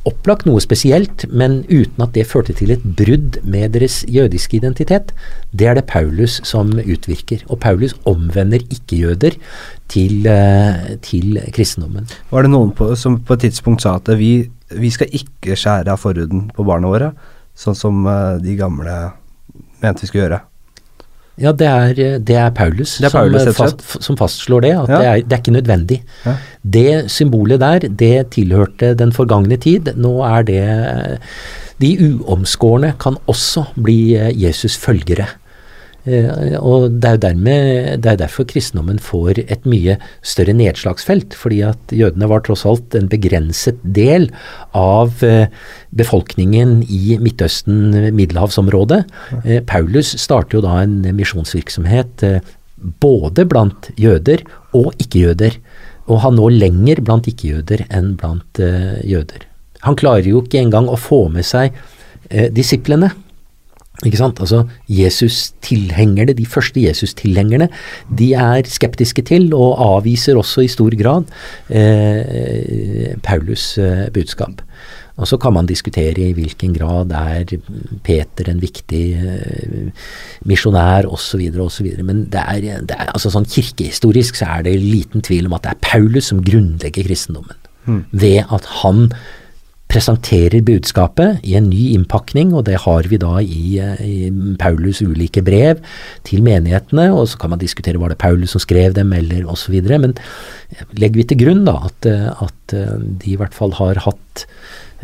opplagt noe spesielt, men uten at det førte til et brudd med deres jødiske identitet. Det er det Paulus som utvirker. Og Paulus omvender ikke ikke-jøder til, eh, til, kristendommen. Var det noen på, som på et tidspunkt sa at vi, vi skal ikke skjære av forhuden på barna våre, sånn som eh, de gamle mente vi skulle gjøre? Ja, det er, det er Paulus, det er Paulus som, fast, som, fastslår det. At ja. det, er, det, er, ikke nødvendig. Ja. Det symbolet der, det tilhørte den forgangne tid. Nå er det De uomskårne kan også bli Jesus følgere. Eh, og det er jo dermed, det er derfor kristendommen får et mye større nedslagsfelt, fordi at jødene var tross alt en begrenset del av eh, befolkningen i Midtøsten, middelhavsområdet. Eh, Paulus starter jo da en misjonsvirksomhet både blant jøder og ikke-jøder. Og han når lenger blant ikke-jøder enn blant jøder. Han klarer jo ikke engang å få med seg disiplene. Ikke sant? Altså, Jesus-tilhengerne, de første Jesus-tilhengerne, de er skeptiske til og avviser også i stor grad eh, Paulus' eh, budskap. Og så kan man diskutere i hvilken grad er Peter en viktig eh, misjonær osv. osv. Men det er, det er, altså sånn kirkehistorisk så er det liten tvil om at det er Paulus som grunnlegger kristendommen. Mm. Ved at han presenterer budskapet i en ny innpakning, og det har vi da i, i, Paulus ulike brev til menighetene. og Så kan man diskutere var det Paulus som skrev dem, eller osv. Men legger vi til grunn da at, at de i hvert fall har hatt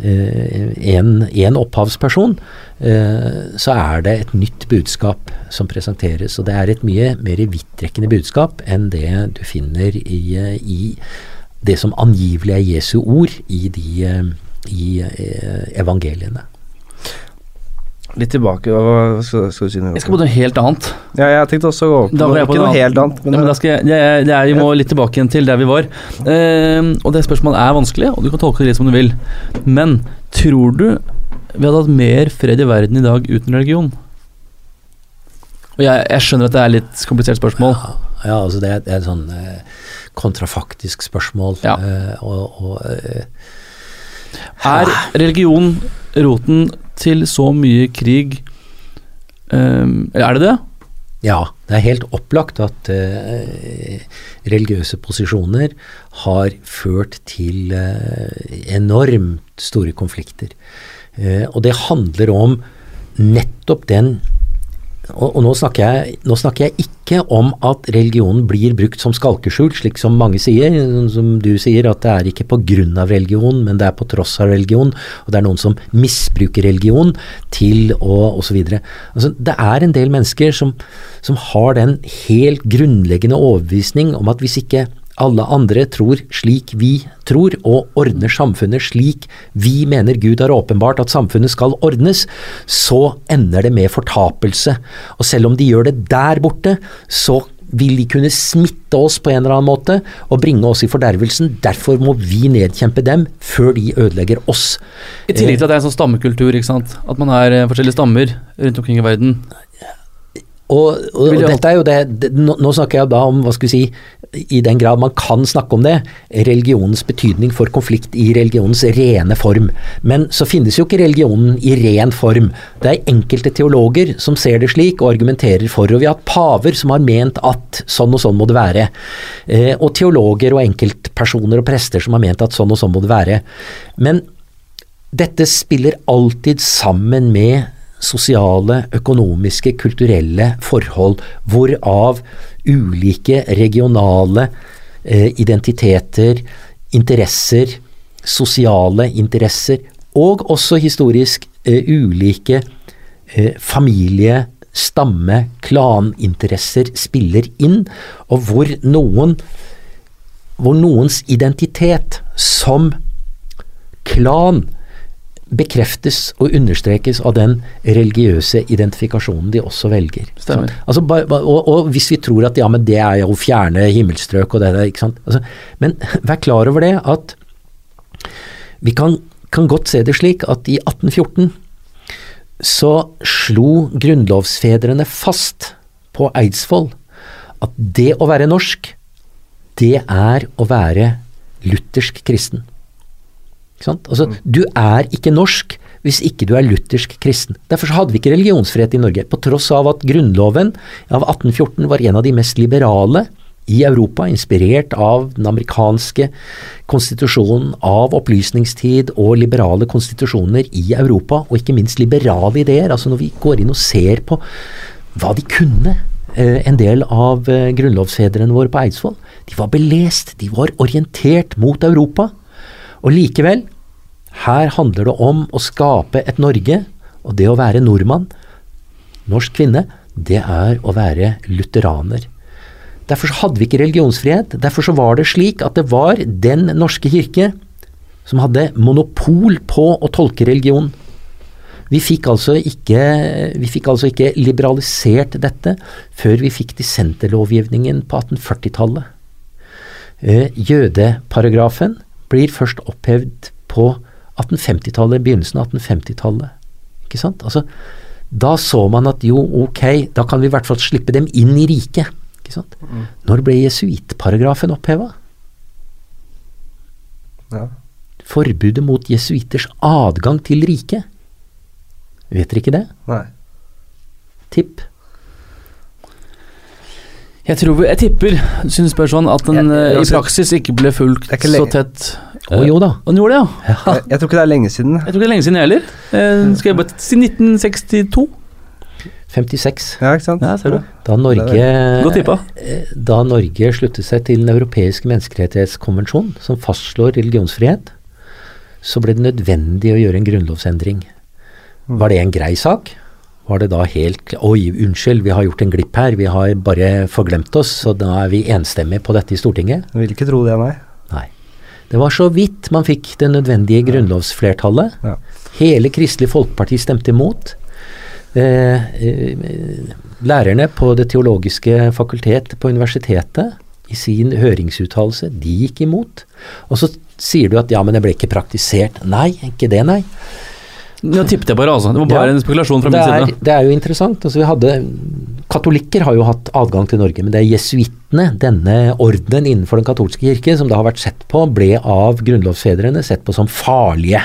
én eh, opphavsperson, eh, så er det et nytt budskap som presenteres. Og det er et mye mer vidtrekkende budskap enn det du finner i, i det som angivelig er Jesu ord i de i eh, evangeliene. Litt tilbake, hva skal, skal, du si Noe? Jeg skal på noe helt annet. Ja, jeg tenkte også å gå på, noe, ikke noe helt annet. Men, ja, men da skal jeg, jeg, jeg, vi må litt tilbake igjen til der vi var. Uh, og det spørsmålet er vanskelig, og du kan tolke det litt som du vil. Men tror du vi hadde hatt mer fred i verden i dag uten religion? Og jeg, skjønner at det er litt komplisert spørsmål. Ja, ja altså det er, det er et sånn uh, kontrafaktisk spørsmål. Ja. Uh, og, og er religion roten til så mye krig? Um, er det det? Ja, det er helt opplagt at uh, religiøse posisjoner har ført til uh, enormt store konflikter. Uh, og det handler om nettopp den og, og nå, snakker jeg, nå, snakker jeg, ikke om at religionen blir brukt som skalkeskjul, slik som mange sier. Som du sier, at det er ikke på grunn av religion, men det er på tross av religion. Og det er noen som misbruker religion til å osv. Altså, det er en del mennesker som, som har den helt grunnleggende overbevisning om at hvis ikke alle andre tror slik vi tror, og ordner samfunnet slik vi mener Gud har åpenbart at samfunnet skal ordnes, så ender det med fortapelse. Og selv om de gjør det der borte, så vil de kunne smitte oss på en eller annen måte og bringe oss i fordervelsen. Derfor må vi nedkjempe dem før de ødelegger oss. I tillegg til at det er en sånn stammekultur, ikke sant? at man er eh, forskjellige stammer rundt omkring i verden. Og, og, og dette er jo det, det nå, nå, snakker jeg da om, hva skal vi si, i den grad man kan snakke om det, religionens betydning for konflikt i religionens rene form. Men så finnes jo ikke religionen i ren form. Det er enkelte teologer som ser det slik og argumenterer for. Og vi har hatt paver som har ment at sånn og sånn må det være. Eh, og teologer og enkeltpersoner og prester som har ment at sånn og sånn må det være. Men dette spiller alltid sammen med sosiale, økonomiske, kulturelle forhold, hvorav ulike regionale eh, identiteter, interesser, sosiale interesser, og også historisk eh, ulike eh, familie-, stamme-, klaninteresser spiller inn, og hvor noen hvor noens identitet som klan bekreftes og understrekes av den religiøse identifikasjonen de også velger. Altså, og, og, hvis vi tror at ja, men det er jo fjerne himmelstrøk og det der, ikke sant. Altså, men vær klar over det at vi kan, kan godt se det slik at i 1814 så slo grunnlovsfedrene fast på Eidsvoll at det å være norsk, det er å være luthersk kristen. Altså, mm. Du er ikke norsk hvis ikke du er luthersk kristen. Derfor hadde vi ikke religionsfrihet i Norge, på tross av at grunnloven av 1814 var en av de mest liberale i Europa, inspirert av den amerikanske konstitusjonen, av opplysningstid og liberale konstitusjoner i Europa, og ikke minst liberale ideer. Altså Når vi går inn og ser på hva de kunne, eh, en del av eh, grunnlovsfedrene våre på Eidsvoll, de var belest, de var orientert mot Europa. Og likevel, her handler det om å skape et Norge, og det å være nordmann, norsk kvinne, det er å være lutheraner. Derfor hadde vi ikke religionsfrihet. Derfor var det slik at det var Den norske kirke som hadde monopol på å tolke religion. Vi fikk altså ikke, vi fikk altså ikke liberalisert dette før vi fikk dissenterlovgivningen på 1840-tallet. Eh, jødeparagrafen blir først opphevd på 1850-tallet, begynnelsen av 1850-tallet. Ikke sant? Altså, da så man at jo, ok, da kan vi i hvert fall slippe dem inn i riket. Ikke sant? Når ble jesuittparagrafen oppheva? Ja. Forbudet mot jesuitters adgang til riket. Vet dere ikke det? Nei. Tipp. Jeg tror vi, jeg tipper, synes spør sånn, at den Jeg- jeg- eh, i praksis ikke ble fulgt ikke så tett. Å jo da. Og den gjorde det, ja. Ja. Jeg, jeg tror ikke det er lenge siden. Jeg tror ikke det er lenge siden jeg heller. Eh, skal jeg bare si 1962? 56. Ja, ikke sant? Ja, ser du. Da Norge, Godt tippa. eh, da Norge sluttet seg til Den europeiske menneskerettighetskonvensjon, som fastslår religionsfrihet, så ble det nødvendig å gjøre en grunnlovsendring. Var det en grei sak? Var det da helt Oi, unnskyld, vi har gjort en glipp her, vi har bare forglemt oss, så da er vi enstemmige på dette i Stortinget? Jeg vil ikke tro det, nei. Nei. Det var så vidt man fikk det nødvendige grunnlovsflertallet. Ja. Hele Kristelig Folkeparti stemte imot. Eh, eh, lærerne på Det teologiske fakultet på universitetet i sin høringsuttalelse, de gikk imot. Og så sier du at ja, men det ble ikke praktisert. Nei, ikke det, nei. Nå tippet jeg bare, altså. Det var bare Ja. en spekulasjon fra min er, side. det er jo interessant. Altså, vi hadde, katolikker har jo hatt adgang til Norge, men det er jesuittene, denne ordenen innenfor den katolske kirke, som da har vært sett på, ble av grunnlovsfedrene sett på som farlige.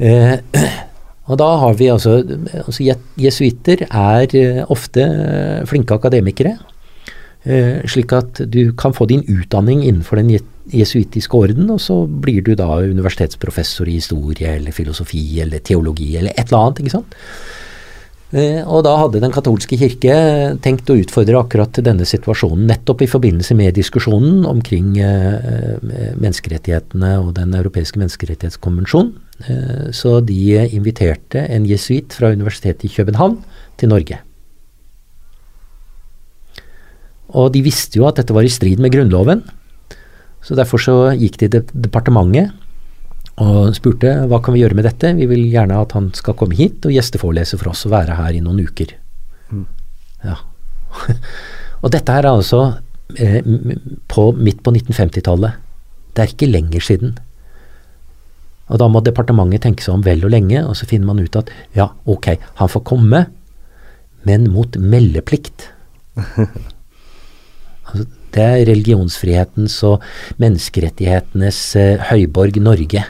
Eh, og da har vi altså, altså Jesuitter er eh, ofte eh, flinke akademikere. Eh, slik at du kan få din utdanning innenfor den je- jesuittiske orden, og så blir du da universitetsprofessor i historie eller filosofi eller teologi eller et eller annet. ikke sant? Eh, og da hadde Den katolske kirke tenkt å utfordre akkurat denne situasjonen, nettopp i forbindelse med diskusjonen omkring eh, menneskerettighetene og Den europeiske menneskerettighetskonvensjon. Eh, så de inviterte en jesuitt fra Universitetet i København til Norge. Og de visste jo at dette var i strid med Grunnloven, så derfor så gikk de til departementet og spurte hva kan vi gjøre med dette. Vi vil gjerne at han skal komme hit og gjesteforelese for oss og være her i noen uker. Ja. og dette her er altså eh, på, midt på 1950-tallet. Det er ikke lenger siden. Og da må departementet tenke seg om vel og lenge, og så finner man ut at ja, ok, han får komme, men mot meldeplikt. Er religionsfrihetens og menneskerettighetenes eh, høyborg Norge.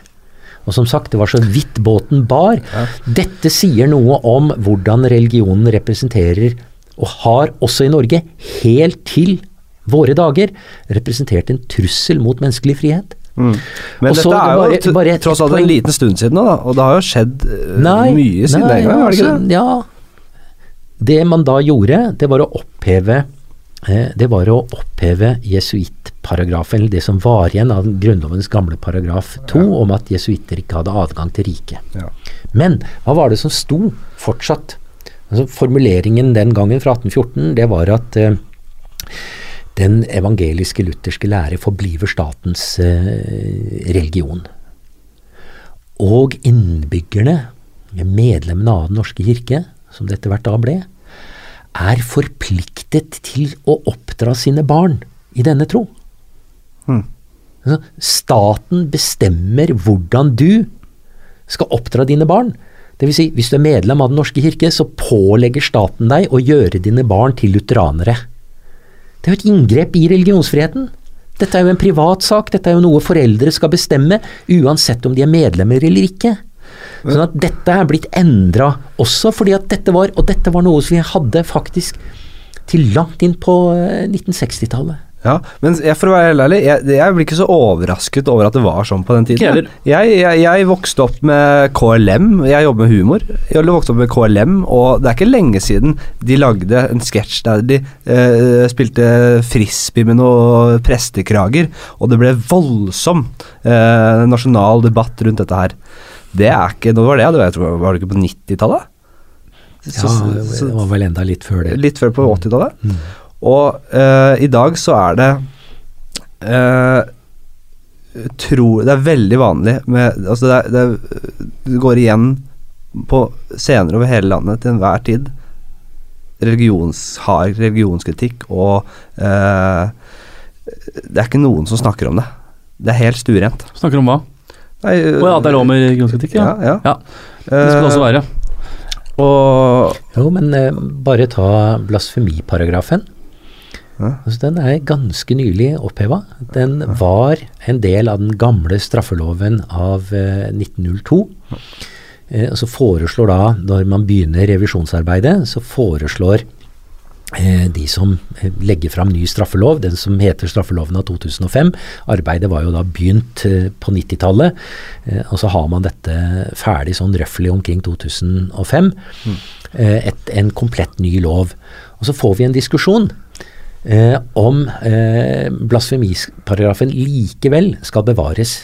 Og som sagt, det var så vidt båten bar. Dette sier noe om hvordan religionen representerer, og har også i Norge, helt til våre dager, representert en trussel mot menneskelig frihet. Men Også, dette er jo bare- bare tross alt en liten stund siden da, og det har jo skjedd eh, Nei, mye siden nei, den gang, har det ikke altså, det? Ja. Det man da gjorde, det var å oppheve det var å oppheve jesuittparagrafen, eller det som var igjen av Grunnlovens gamle paragraf 2, om at jesuitter ikke hadde adgang til riket. Ja. Men hva var det som sto fortsatt? Altså, formuleringen den gangen fra 1814, det var at eh, den evangeliske lutherske lære forbliver statens eh, religion. Og innbyggerne, medlemmene av Den norske kirke, som det etter hvert da ble, er forpliktet til å oppdra sine barn i denne tro. Altså, staten bestemmer hvordan du skal oppdra dine barn. Det vil si, hvis du er medlem av Den norske kirke, så pålegger staten deg å gjøre dine barn til lutheranere. Det er jo et inngrep i religionsfriheten. Dette er jo en privatsak, dette er jo noe foreldre skal bestemme, uansett om de er medlemmer eller ikke. Sånn at dette er blitt endra også fordi at dette var Og dette var noe som vi hadde faktisk til langt inn på eh, 1960-tallet. Ja, men jeg, for å være helt ærlig, jeg, jeg blir ikke så overrasket over at det var sånn på den tiden. Jeg, jeg, jeg vokste opp med KLM, jeg jobber med humor. Jeg vokste opp med KLM, og det er ikke lenge siden de lagde en sketsj der de eh, spilte frisbee med noen prestekrager, og det ble voldsom eh, nasjonal debatt rundt dette her. Det er ikke Når var det? Jeg tror, var det ikke på 90-tallet? Ja, det var vel enda litt før det. litt før på 80-tallet. Mm. Og uh, i dag så er det uh, tror, Det er veldig vanlig med Altså det, er, det, er, det går igjen på scener over hele landet til enhver tid. Religions, hard religionskritikk og uh, Det er ikke noen som snakker om det. Det er helt stuerent. Snakker om hva? Nei, oh, ja, det er lov med religionskritikk, ja. ja, ja. Ja, Det skal det også Eh, være. Og Jo, men eh, bare ta blasfemiparagrafen. Ja. Altså, den er ganske nylig oppheva. Den var en del av den gamle straffeloven av eh, 1902. Eh, og så foreslår da, når man begynner revisjonsarbeidet, så foreslår eh, de som eh, legger fram ny straffelov, den som heter straffeloven av 2005. Arbeidet var jo da begynt eh, på 90-tallet, eh, og så har man dette ferdig sånn røftlig omkring 2005. Eh, et, en komplett ny lov. Og så får vi en diskusjon eh, om eh, blasfemiparagrafen likevel skal bevares.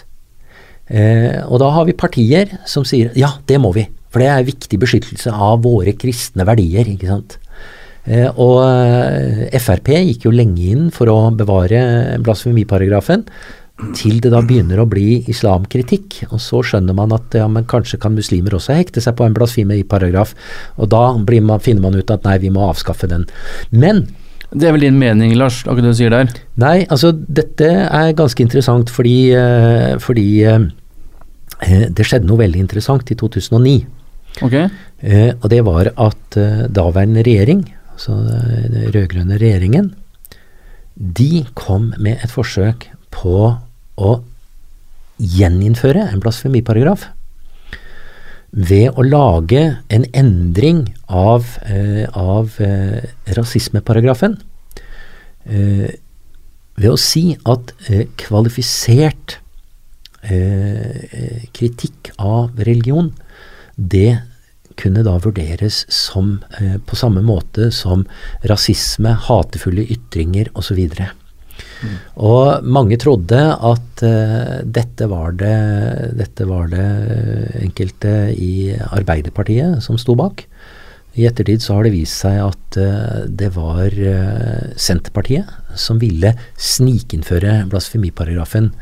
Eh, og da har vi partier som sier ja, det må vi, for det er viktig beskyttelse av våre kristne verdier. ikke sant? Eh, og eh, Frp gikk jo lenge inn for å bevare blasfemiparagrafen, til det da begynner å bli islamkritikk. Og så skjønner man at ja, men kanskje kan muslimer også hekte seg på en blasfemiparagraf. Og da blir man, finner man ut at nei, vi må avskaffe den. Men Det er vel din mening, Lars, akkurat det du sier der? Nei, altså dette er ganske interessant fordi, eh, fordi det skjedde noe veldig interessant i 2009. Ok? Eh, og det var at daværende regjering, altså eh, den rød-grønne regjeringen, de kom med et forsøk på å gjeninnføre en blasfemiparagraf. Ved å lage en endring av, eh, av eh, rasismeparagrafen. Eh, ved å si at eh, kvalifisert eh, kritikk av religion, det kunne da vurderes som eh, på samme måte som rasisme, hatefulle ytringer osv. Og mange trodde at eh, dette, var det, dette var det enkelte i Arbeiderpartiet som sto bak. I ettertid så har det vist seg at eh, det var eh, Senterpartiet som ville snikinnføre blasfemiparagrafen.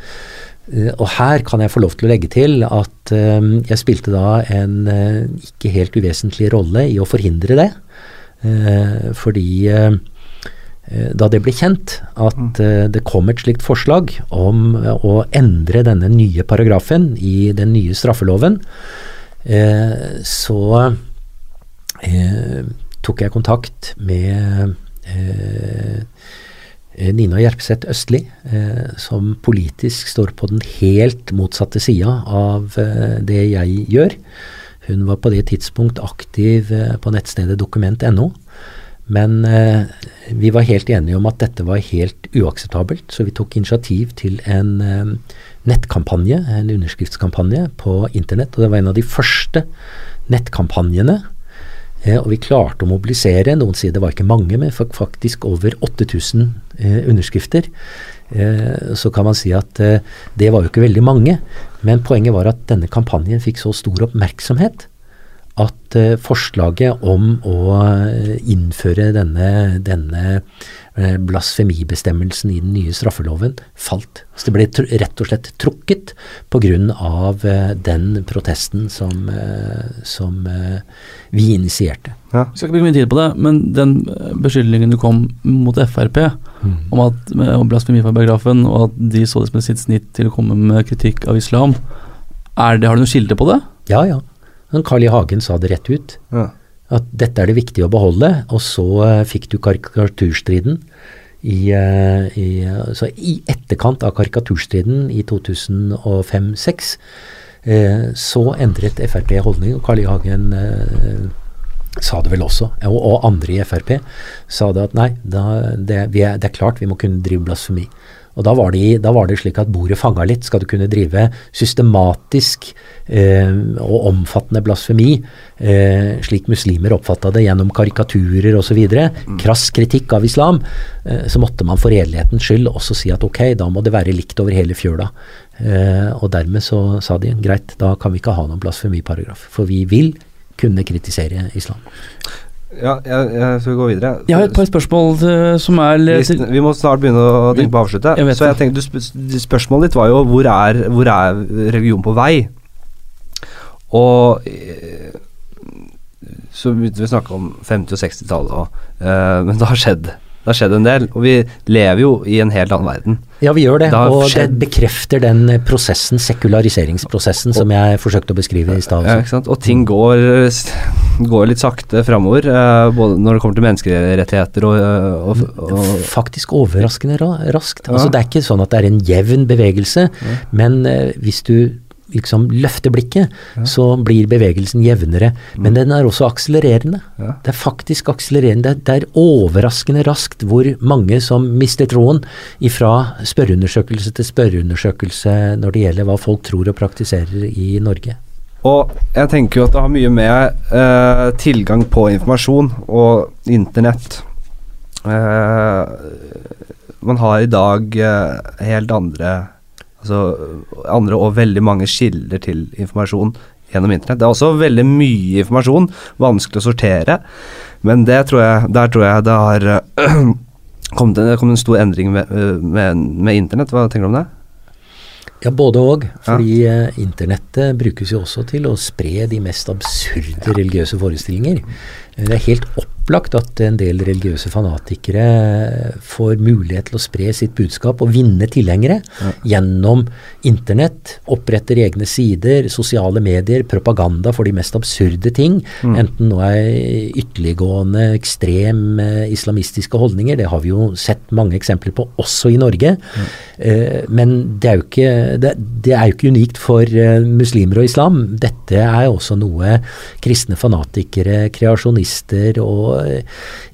Eh, og her kan jeg få lov til å legge til at eh, jeg spilte da en eh, ikke helt uvesentlig rolle i å forhindre det. Fordi da det ble kjent at eh, det kom et slikt forslag om å endre denne nye paragrafen i den nye straffeloven, så tok jeg kontakt med eh, Nina Jerpseth Østli, eh, som politisk står på den helt motsatte sida av eh, det jeg gjør. Hun var på det tidspunkt aktiv eh, på nettstedet dokument.no. Men eh, vi var helt enige om at dette var helt uakseptabelt, så vi tok initiativ til en eh, nettkampanje, en underskriftskampanje på internett. Og det var en av de første nettkampanjene. Eh, og vi klarte å mobilisere, noen sier det var ikke mange, men faktisk over 8000 eh, underskrifter. Eh, så kan man si at eh, det var jo ikke veldig mange, men poenget var at denne kampanjen fikk så stor oppmerksomhet at forslaget om å eh, innføre denne, denne eh, blasfemibestemmelsen i den nye straffeloven falt. Så det ble tr rett og slett trukket pga. Eh, den protesten som, som vi initierte. Ja. Vi skal ikke bruke mye tid på det, men den beskyldningen du kom mot Frp om at om blasfemiparagrafen, og at de så det som et sitt snitt til å komme med kritikk av islam, er det, har du noen kilder på det? Ja, ja. Men Carl I. Hagen sa det rett ut. Ja. At dette er det viktig å beholde. Og så eh, fikk du karikaturstriden i, eh, i, så i etterkant av karikaturstriden i 2005-2006 eh, så endret Frp holdning, og Carl I. Hagen eh, sa det vel også, og, og andre i Frp sa det at nei, da, det, vi er, det er klart vi må kunne drive blasfemi. Og da var, det, da var det slik at bordet fanga litt. Skal du kunne drive systematisk eh, og omfattende blasfemi, eh, slik muslimer oppfatta det gjennom karikaturer osv., mm. krass kritikk av islam, eh, så måtte man for redelighetens skyld også si at ok, da må det være likt over hele fjøla. Eh, og dermed så sa de greit, da kan vi ikke ha noen blasfemiparagraf. For vi vil kunne kritisere islam. Ja, jeg, jeg skal gå videre. Jeg har et par spørsmål eh, som er vi, vi må snart begynne å tenke på å avslutte. Jeg så jeg tenkte, du Spørsmålet ditt var jo hvor er, hvor er religion på vei? Og eh, så begynte vi å snakke om 50- og 60-tallet, og, eh, men det har skjedd. Det har skjedd en del, og vi lever jo i en helt annen verden. Ja, vi gjør det, Det og skjedd- det bekrefter den eh, prosessen, sekulariseringsprosessen, som jeg forsøkte å beskrive i stad. Ja? Og ting går, går litt sakte framover, eh, både når det kommer til menneskerettigheter og, eh, og, og Faktisk overraskende ra raskt. Ja. Altså, det er ikke sånn at det er en jevn bevegelse, men eh, hvis du liksom løfter blikket, så blir bevegelsen jevnere. Men den er også akselererende. Mm. Ja. Det er faktisk akselererende. Det er, det er overraskende raskt hvor mange som mister troen ifra spørreundersøkelse til spørreundersøkelse når det gjelder hva folk tror og praktiserer i Norge. Og jeg tenker jo at det har mye med eh, tilgang på informasjon og internett eh, Man har i dag eh, helt andre Altså andre og veldig mange kilder til informasjon gjennom internett. Det er også veldig mye informasjon, vanskelig å sortere, men det tror jeg, der tror jeg det har eh, kommet en, kom en stor endring med, eh, med, med internett. Hva tenker du om det? Ja, både og. Fordi ja. internettet brukes jo også til å spre de mest absurde religiøse forestillinger. Eh, Det er helt opplagt at en del religiøse fanatikere får mulighet til å spre sitt budskap og vinne tilhengere gjennom internett. Oppretter egne sider, sosiale medier, propaganda for de mest absurde ting. Enten nå er ytterliggående, ekstrem eh, islamistiske holdninger. Det har vi jo sett mange eksempler på, også i Norge. Eh, men det er, jo ikke, det, det er jo ikke unikt for eh, muslimer og islam. Dette er også noe kristne fanatikere, kreasjonister og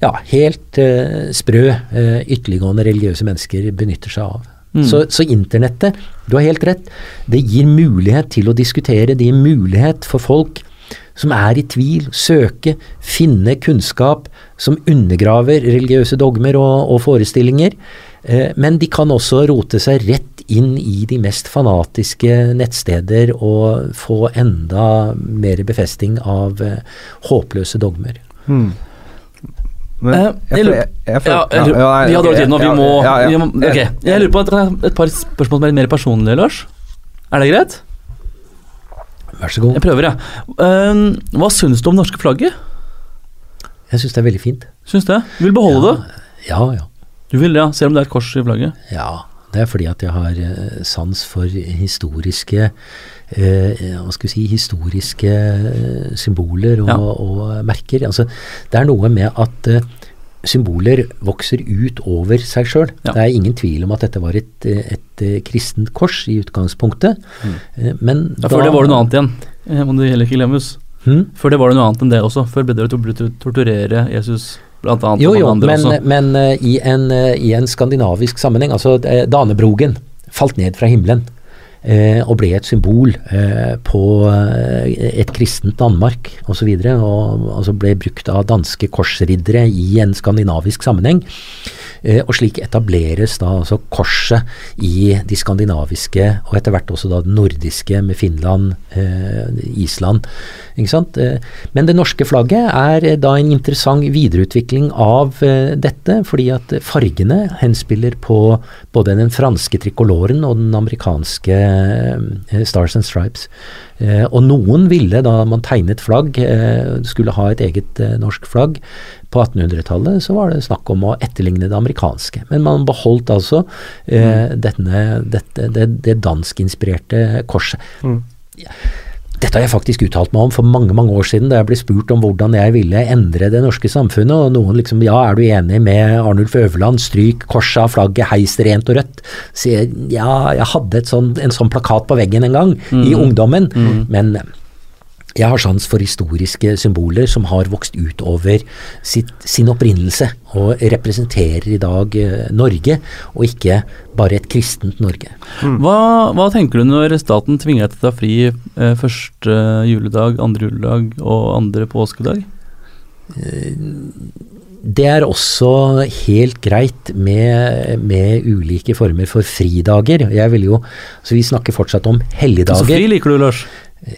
ja, helt eh, sprø, eh, ytterliggående religiøse mennesker benytter seg av. Så, så internettet, du har helt rett, det gir mulighet til å diskutere, det gir mulighet for folk som er i tvil, søke, finne kunnskap som undergraver religiøse dogmer og, og forestillinger. Eh, men de kan også rote seg rett inn i de mest fanatiske nettsteder og få enda mer befesting av eh, håpløse dogmer. Men Eh, jeg, lurer- Ja, ja, ja, ja, ja, ja. på et, et par spørsmål som er litt mer personlige, Lars. Er det greit? Vær så god. Jeg prøver, jeg. Um, hva syns du om det norske flagget? Jeg syns det er veldig fint. Syns det? Du vil beholde det? Ja, ja. Du vil det, ja, selv om det er et kors i flagget? Ja, det er fordi at jeg har eh, sans for historiske hva skal vi si, historiske eh, symboler og, Ja. og merker. Altså, det er noe med at eh, symboler vokser ut over seg sjøl. Ja. Det er ingen tvil om at dette var et, eh, et eh, kristent kors i utgangspunktet. Mm. Men. Ja, Før det var det noe annet igjen, om det heller ikke glemmes. Hmm? Før det var det noe annet enn det også. Før ble det å torturere Jesus, blant annet. Jo, jo, men, men uh, i, en, uh, i en skandinavisk sammenheng, altså uh, Danebrogen falt ned fra himmelen eh, og ble et symbol eh, på eh, et kristent Danmark osv. Og, så og altså ble brukt av danske korsriddere i en skandinavisk sammenheng. Eh, og slik etableres da altså korset i de skandinaviske, og etter hvert også da det nordiske med Finland, eh, Island. Ikke sant? Eh, men det norske flagget er da en interessant videreutvikling av dette, fordi at fargene henspiller på både den franske trikoloren og den amerikanske Stars and Stripes. Og noen ville, da man tegnet flagg, skulle ha et eget norsk flagg, på 1800-tallet så var det snakk om å etterligne det amerikanske. Men man beholdt altså eh, denne, dette, det, det danskinspirerte korset. Dette har jeg faktisk uttalt meg om for mange mange år siden, da jeg ble spurt om hvordan jeg ville endre det norske samfunnet, og noen liksom Ja, er du enig med Arnulf Øverland? Stryk korset av flagget, heis rent og rødt. Så jeg, ja, jeg hadde et sånn, en sånn plakat på veggen en gang, i ungdommen, men jeg har sans for historiske symboler som har vokst utover sitt, sin opprinnelse, og representerer i dag eh, Norge, og ikke bare et kristent Norge. Hva, hva tenker du når staten tvinger deg til å ta fri eh, første juledag, andre juledag og andre påskedag? Det er også helt greit med, med ulike former for fridager. Jeg vil jo, så Vi snakker fortsatt om Så fri liker du, Lars?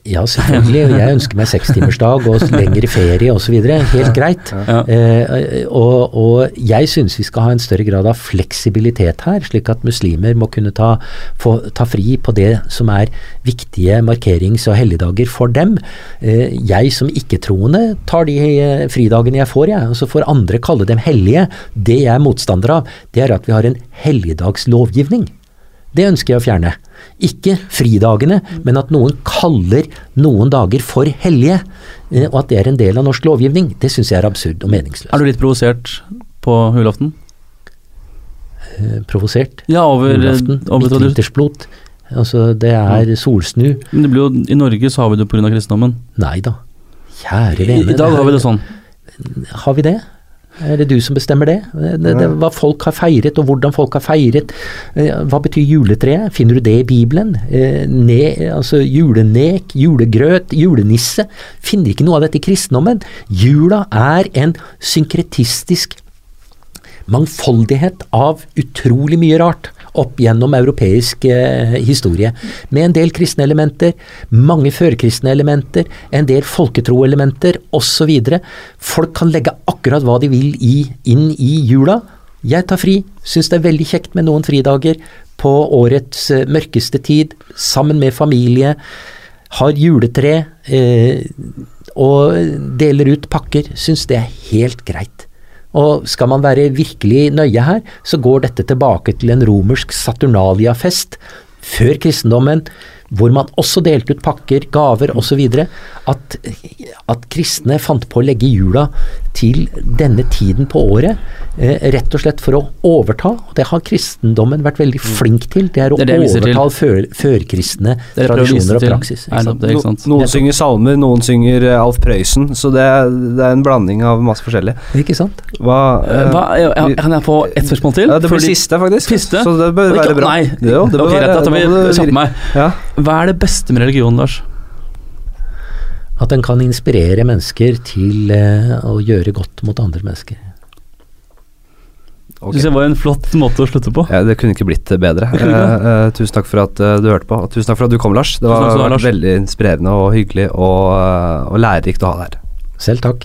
Ja, selvfølgelig. Jeg ønsker meg sekstimersdag og lengre ferie osv. Helt greit. Ja. Eh, og, og jeg syns vi skal ha en større grad av fleksibilitet her, slik at muslimer må kunne ta, få, ta fri på det som er viktige markerings- og helligdager for dem. Eh, jeg som ikke-troende tar de eh, fridagene jeg får, jeg. Og så får andre kalle dem hellige. Det jeg er motstander av, det er at vi har en helligdagslovgivning. Det ønsker jeg å fjerne. Ikke fridagene, men at noen kaller noen dager for hellige, eh, og at det er en del av norsk lovgivning. Det syns jeg er absurd og meningsløst. Er du litt provosert på julaften? Eh, Provosert. Ja, over, Julaften, over midtvintersblot. Altså, det er solsnu. Men det blir jo, I Norge så har vi det pga. kristendommen. Nei da. Kjære vene. I dag har vi det sånn. Har vi det? Er det du som bestemmer det? det, det hva folk har feiret, og hvordan folk har feiret. Eh, Hva betyr juletreet? Finner du det i Bibelen? Eh, Ne, altså julenek, julegrøt, julenisse. Finner ikke noe av dette i kristendommen. Jula er en synkretistisk mangfoldighet av utrolig mye rart opp gjennom europeisk eh, historie. Med en del kristne elementer, mange førkristne elementer, en del folketroelementer osv. Folk kan legge akkurat hva de vil i, inn i jula. Jeg tar fri, syns det er veldig kjekt med noen fridager på årets eh, mørkeste tid, sammen med familie. Har juletre eh, og deler ut pakker. Syns det er helt greit. Og skal man være virkelig nøye her, så går dette tilbake til en romersk Saturnalia-fest før kristendommen, hvor man også delte ut pakker, gaver osv. At, at kristne fant på å legge jula til denne tiden på året, eh, rett og slett for å overta. Og det har kristendommen vært veldig flink til. Det er å Det er det overta førkristne vise tradisjoner og praksis. ikke sant? det, ikke sant? No, noen synger salmer, noen synger eh, Alf Prøysen, så det, er- det er en blanding av masse forskjellig. Ikke sant? Hva, eh, Hva, ja, ja, kan jeg få ett spørsmål til? ja, Det blir Fordi- siste, faktisk. Siste? Så det bør være bra. Nei, Jo, det bør okay, være, greit, da tar vi det- meg. Ja. Hva er det beste med religion, Lars? At den kan inspirere mennesker til eh, å gjøre godt mot andre mennesker. Okay. Synes det var en flott måte å slutte på. Ja, det kunne ikke blitt bedre. Kunne ikke Eh, eh, tusen takk for at uh, du hørte på, og tusen takk for at du kom, Lars. Det var, vært Lars. veldig inspirerende og hyggelig og, uh, og lærerikt å ha deg her. Selv takk.